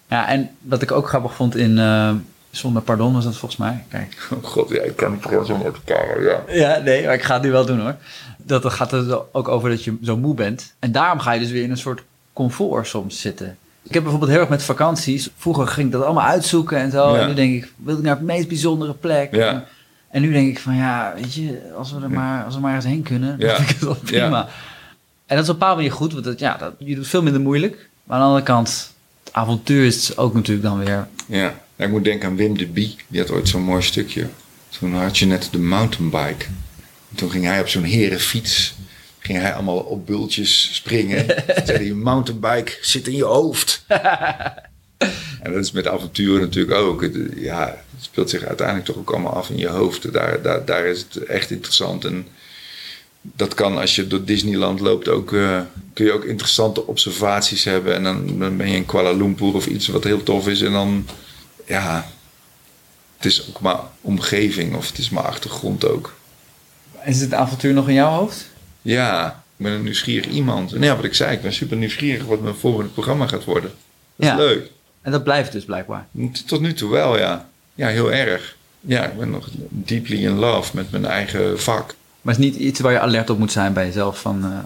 Ja, en wat ik ook grappig vond in eh, Zonder Pardon was dat volgens mij. Kijk. Oh god, ja, ik kan niet gewoon zo met elkaar. Ja. Ja, nee, maar ik ga het nu wel doen hoor. Dat gaat het ook over dat je zo moe bent. En daarom ga je dus weer in een soort comfort soms zitten. Ik heb bijvoorbeeld heel erg met vakanties. Vroeger ging ik dat allemaal uitzoeken en zo. Ja. En nu denk ik, wil ik naar het meest bijzondere plek? Ja. En, en nu denk ik van, ja, weet je, als we er maar, als we maar eens heen kunnen, Ja. dan vind ik het wel prima. En dat is op een bepaalde manier goed, want dat, ja, dat, je doet het veel minder moeilijk. Maar aan de andere kant, het avontuur is ook natuurlijk dan weer... Ja, ik moet denken aan Wim de Bie. Die had ooit zo'n mooi stukje. Toen had je net de mountainbike. En toen ging hij op zo'n herenfiets. Ging hij allemaal op bultjes springen. *laughs* Toen zei hij, mountainbike zit in je hoofd. *laughs* en dat is met avonturen natuurlijk ook. Het, Ja, het speelt zich uiteindelijk toch ook allemaal af in je hoofd. Daar, daar, daar is het echt interessant. En dat kan als je door Disneyland loopt ook... eh, kun je ook interessante observaties hebben. En dan, dan ben je in Kuala Lumpur of iets wat heel tof is. En dan ja, het is ook maar omgeving of het is maar achtergrond ook. Is het avontuur nog in jouw hoofd? Ja, ik ben een nieuwsgierig iemand. En ja, wat ik zei, ik ben super nieuwsgierig wat mijn volgende programma gaat worden. Dat Ja. is leuk. En dat blijft dus blijkbaar. Tot nu toe wel, ja. Ja, heel erg. Ja, ik ben nog deeply in love met mijn eigen vak. Maar het is niet iets waar je alert op moet zijn bij jezelf. Van, eh,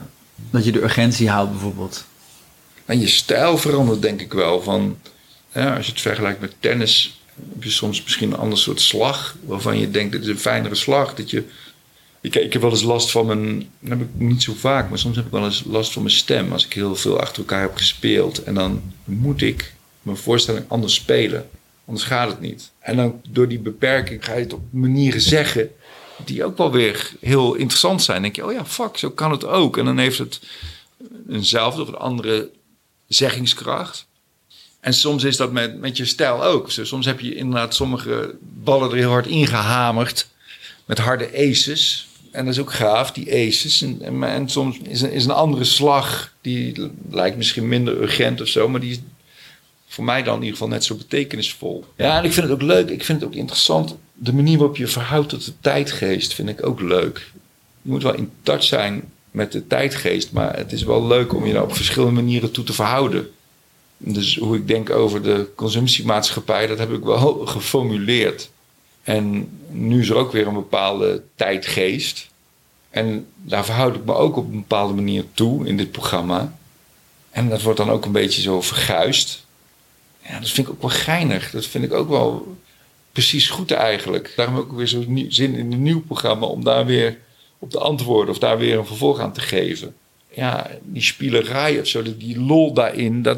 dat je de urgentie houdt bijvoorbeeld. En je stijl verandert denk ik wel. Van, ja, als je het vergelijkt met tennis, heb je soms misschien een ander soort slag. Waarvan je denkt, dit is een fijnere slag. Dat je, ik, ik heb wel eens last van mijn, dat heb ik niet zo vaak, maar soms heb ik wel eens last van mijn stem. Als ik heel veel achter elkaar heb gespeeld. En dan moet ik mijn voorstelling anders spelen. Anders gaat het niet. En dan door die beperking ga je het op manieren zeggen die ook wel weer heel interessant zijn. Denk je, oh ja, fuck, zo kan het ook. En dan heeft het eenzelfde of een andere zeggingskracht. En soms is dat met, met je stijl ook. Soms heb je inderdaad sommige ballen er heel hard ingehamerd. Met harde aces. En dat is ook gaaf, die aces. En, en, en soms is een, is een andere slag. Die lijkt misschien minder urgent of zo. Maar die is voor mij dan in ieder geval net zo betekenisvol. Ja, en ik vind het ook leuk. Ik vind het ook interessant. De manier waarop je verhoudt tot de tijdgeest vind ik ook leuk. Je moet wel in touch zijn met de tijdgeest. Maar het is wel leuk om je daar op verschillende manieren toe te verhouden. Dus hoe ik denk over de consumptiemaatschappij, dat heb ik wel *laughs* geformuleerd. En nu is er ook weer een bepaalde tijdgeest. En daar verhoud ik me ook op een bepaalde manier toe in dit programma. En dat wordt dan ook een beetje zo verguisd. Ja, dat vind ik ook wel geinig. Dat vind ik ook wel precies goed eigenlijk. Daarom heb ik ook weer zo'n zin in een nieuw programma om daar weer op te antwoorden of daar weer een vervolg aan te geven. Ja, die spielerij of zo, die- lol daarin, dat,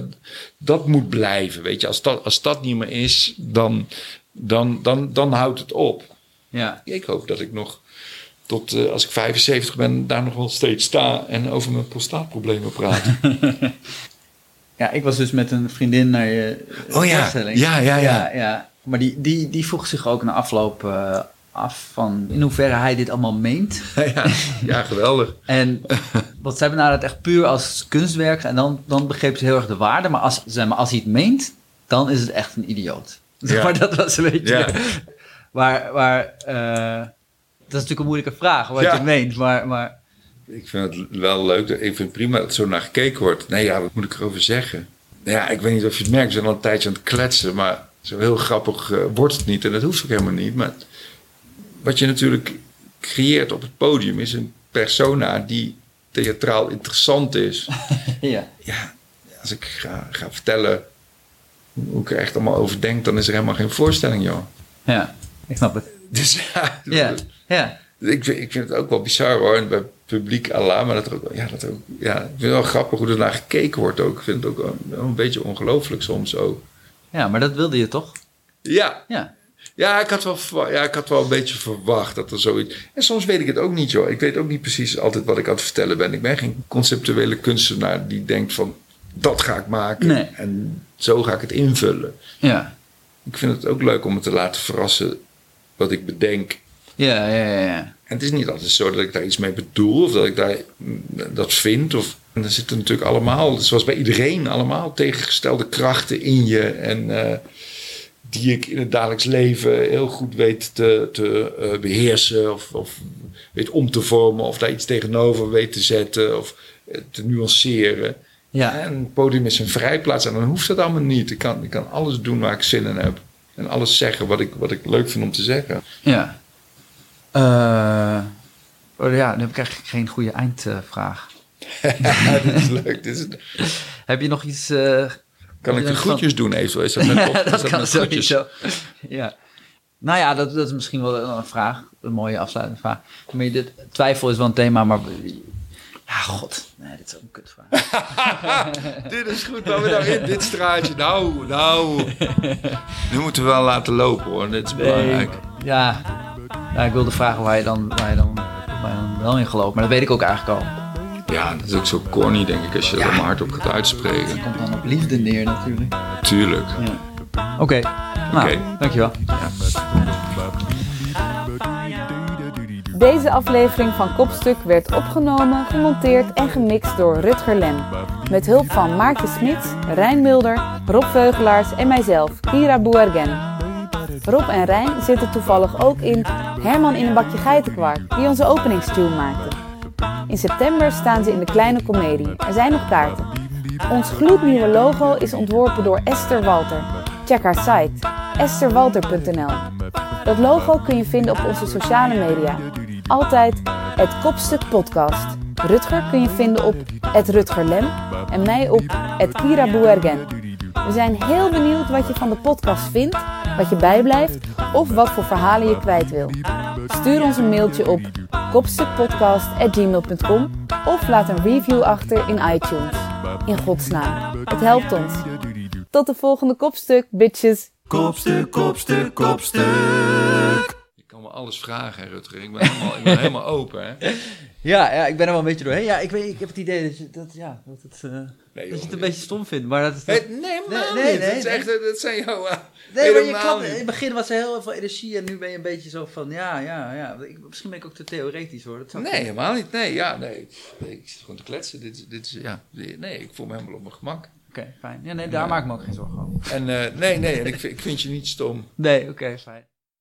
dat moet blijven. Weet je, als dat, als dat niet meer is, dan, dan, dan, dan houdt het op. Ja. Ik hoop dat ik nog tot eh, als ik 75 ben, daar nog wel steeds sta en over mijn prostaatproblemen praat. *laughs* Ja, ik was dus met een vriendin naar je Oh ja. Ja, ja, ja. ja. Maar die, die, die vroeg zich ook na afloop eh, af van in hoeverre hij dit allemaal meent. *laughs* ja, ja, geweldig. En wat zij benadert echt puur als kunstwerk. En dan, dan begreep ze heel erg de waarde. Maar als, zeg maar als hij het meent, dan is het echt een idioot. *laughs* Ja. Maar dat was een beetje... Ja. *laughs* Waar, waar, eh, dat is natuurlijk een moeilijke vraag, wat je meent. Maar, maar Ik vind het wel leuk. Ik vind het prima dat er zo naar gekeken wordt. Nee, ja, wat moet ik erover zeggen? Ja, ik weet niet of je het merkt. We zijn al een tijdje aan het kletsen. Maar zo heel grappig eh, wordt het niet. En dat hoeft ook helemaal niet. Maar wat je natuurlijk creëert op het podium is een persona die theatraal interessant is. *laughs* ja. ja, als ik ga, ga vertellen hoe ik er echt allemaal over denk, dan is er helemaal geen voorstelling, joh. ja, ik snap het. *laughs* Dus ja, Ja, ja. ik, vind, ik vind het ook wel bizar hoor. En bij publiek Allah, maar dat ook, ja, dat ook, ja, ik vind het wel grappig hoe er naar gekeken wordt ook. Ik vind het ook wel een beetje ongelooflijk soms ook. ja, maar dat wilde je toch? Ja, Ja. Ja, ik had wel, ja, ik had wel een beetje verwacht dat er zoiets... En soms weet ik het ook niet, joh. Ik weet ook niet precies altijd wat ik aan het vertellen ben. Ik ben geen conceptuele kunstenaar die denkt van... dat ga ik maken Nee. en zo ga ik het invullen. Ja. Ik vind het ook leuk om me te laten verrassen wat ik bedenk. Ja, ja, ja, ja. En het is niet altijd zo dat ik daar iets mee bedoel of dat ik daar dat vind. Of, en dan zitten natuurlijk allemaal, zoals bij iedereen, allemaal tegengestelde krachten in je. En eh, die ik in het dagelijks leven heel goed weet te, te eh, beheersen. Of, of weet om te vormen. Of daar iets tegenover weet te zetten. Of eh, te nuanceren. Ja. En het podium is een vrijplaats. En dan hoeft dat allemaal niet. Ik kan, ik kan alles doen waar ik zin in heb. En alles zeggen wat ik, wat ik leuk vind om te zeggen. Ja. Eh, oh ja, nu heb ik eigenlijk geen goede eindvraag. *laughs* ja, dit is leuk. Dit is, *laughs* Heb je nog iets Kan ik de groetjes doen eventueel? Is dat met, *laughs* op, is dat dat kan met sowieso. Ja. Nou ja, dat, dat is misschien wel een vraag. Een mooie afsluitende vraag. Maar dit, twijfel is wel een thema, maar... Ja, god. Nee, dit is ook een kutvraag. *laughs* Dit is goed, maar we nou in dit straatje. Nou, nou. Nu moeten we wel laten lopen hoor. Dit is belangrijk. Ja. ja, ik wilde vragen waar je, dan, waar, je dan, waar je dan wel in gelooft. Maar dat weet ik ook eigenlijk al. Ja, dat is ook zo corny denk ik als je Ja. dat maar hardop gaat uitspreken. Het komt dan op liefde neer natuurlijk. Tuurlijk. Ja. Oké. Nou, dankjewel. Deze aflevering van Kopstuk werd opgenomen, gemonteerd en gemixt door Rutger Lem. Met hulp van Maartje Smits, Rijn Mulder, Rob Veugelaars en mijzelf, Kira Boergen. Rob en Rijn zitten toevallig ook in Herman in een bakje geitenkwark, die onze openingstune maakte. In september staan ze in de Kleine Comedie. Er zijn nog kaarten. Ons gloednieuwe logo is ontworpen door Esther Walter. Check haar site estherwalter.nl. Dat logo kun je vinden op onze sociale media. Altijd het Kopstuk Podcast. Rutger kun je vinden op het Rutger Lem en mij op het Kira Boergen. We zijn heel benieuwd wat je van de podcast vindt, wat je bijblijft of wat voor verhalen je kwijt wil. Stuur ons een mailtje op kopstukpodcast.gmail.com of laat een review achter in iTunes. In godsnaam, het helpt ons. Tot de volgende kopstuk, bitches. Kopstuk, kopstuk, kopstuk. Je kan me alles vragen, hè, Rutger. Ik ben helemaal, ik ben helemaal open, hè? *laughs* Ja, ja, ik ben er wel een beetje doorheen. Ja, ik, weet, ik heb het idee dat je, dat, ja, dat het, eh, dat je het een beetje stom vindt. Maar dat is Hey, nee, helemaal Nee, nee, nee, dat, is nee. echt, dat zijn jouw... eh, Nee, maar je niet. in het begin was er heel veel energie en nu ben je een beetje zo van, ja, ja, ja. Ik, misschien ben ik ook te theoretisch hoor. Dat Nee, helemaal niet. Nee, ja, nee. Ik zit gewoon te kletsen. Dit, dit is, ja. Nee, ik voel me helemaal op mijn gemak. Oké, fijn. Ja, nee, daar maak ik me ook geen zorgen over. En eh, nee, nee, en ik, ik vind je niet stom. Nee, oké, fijn.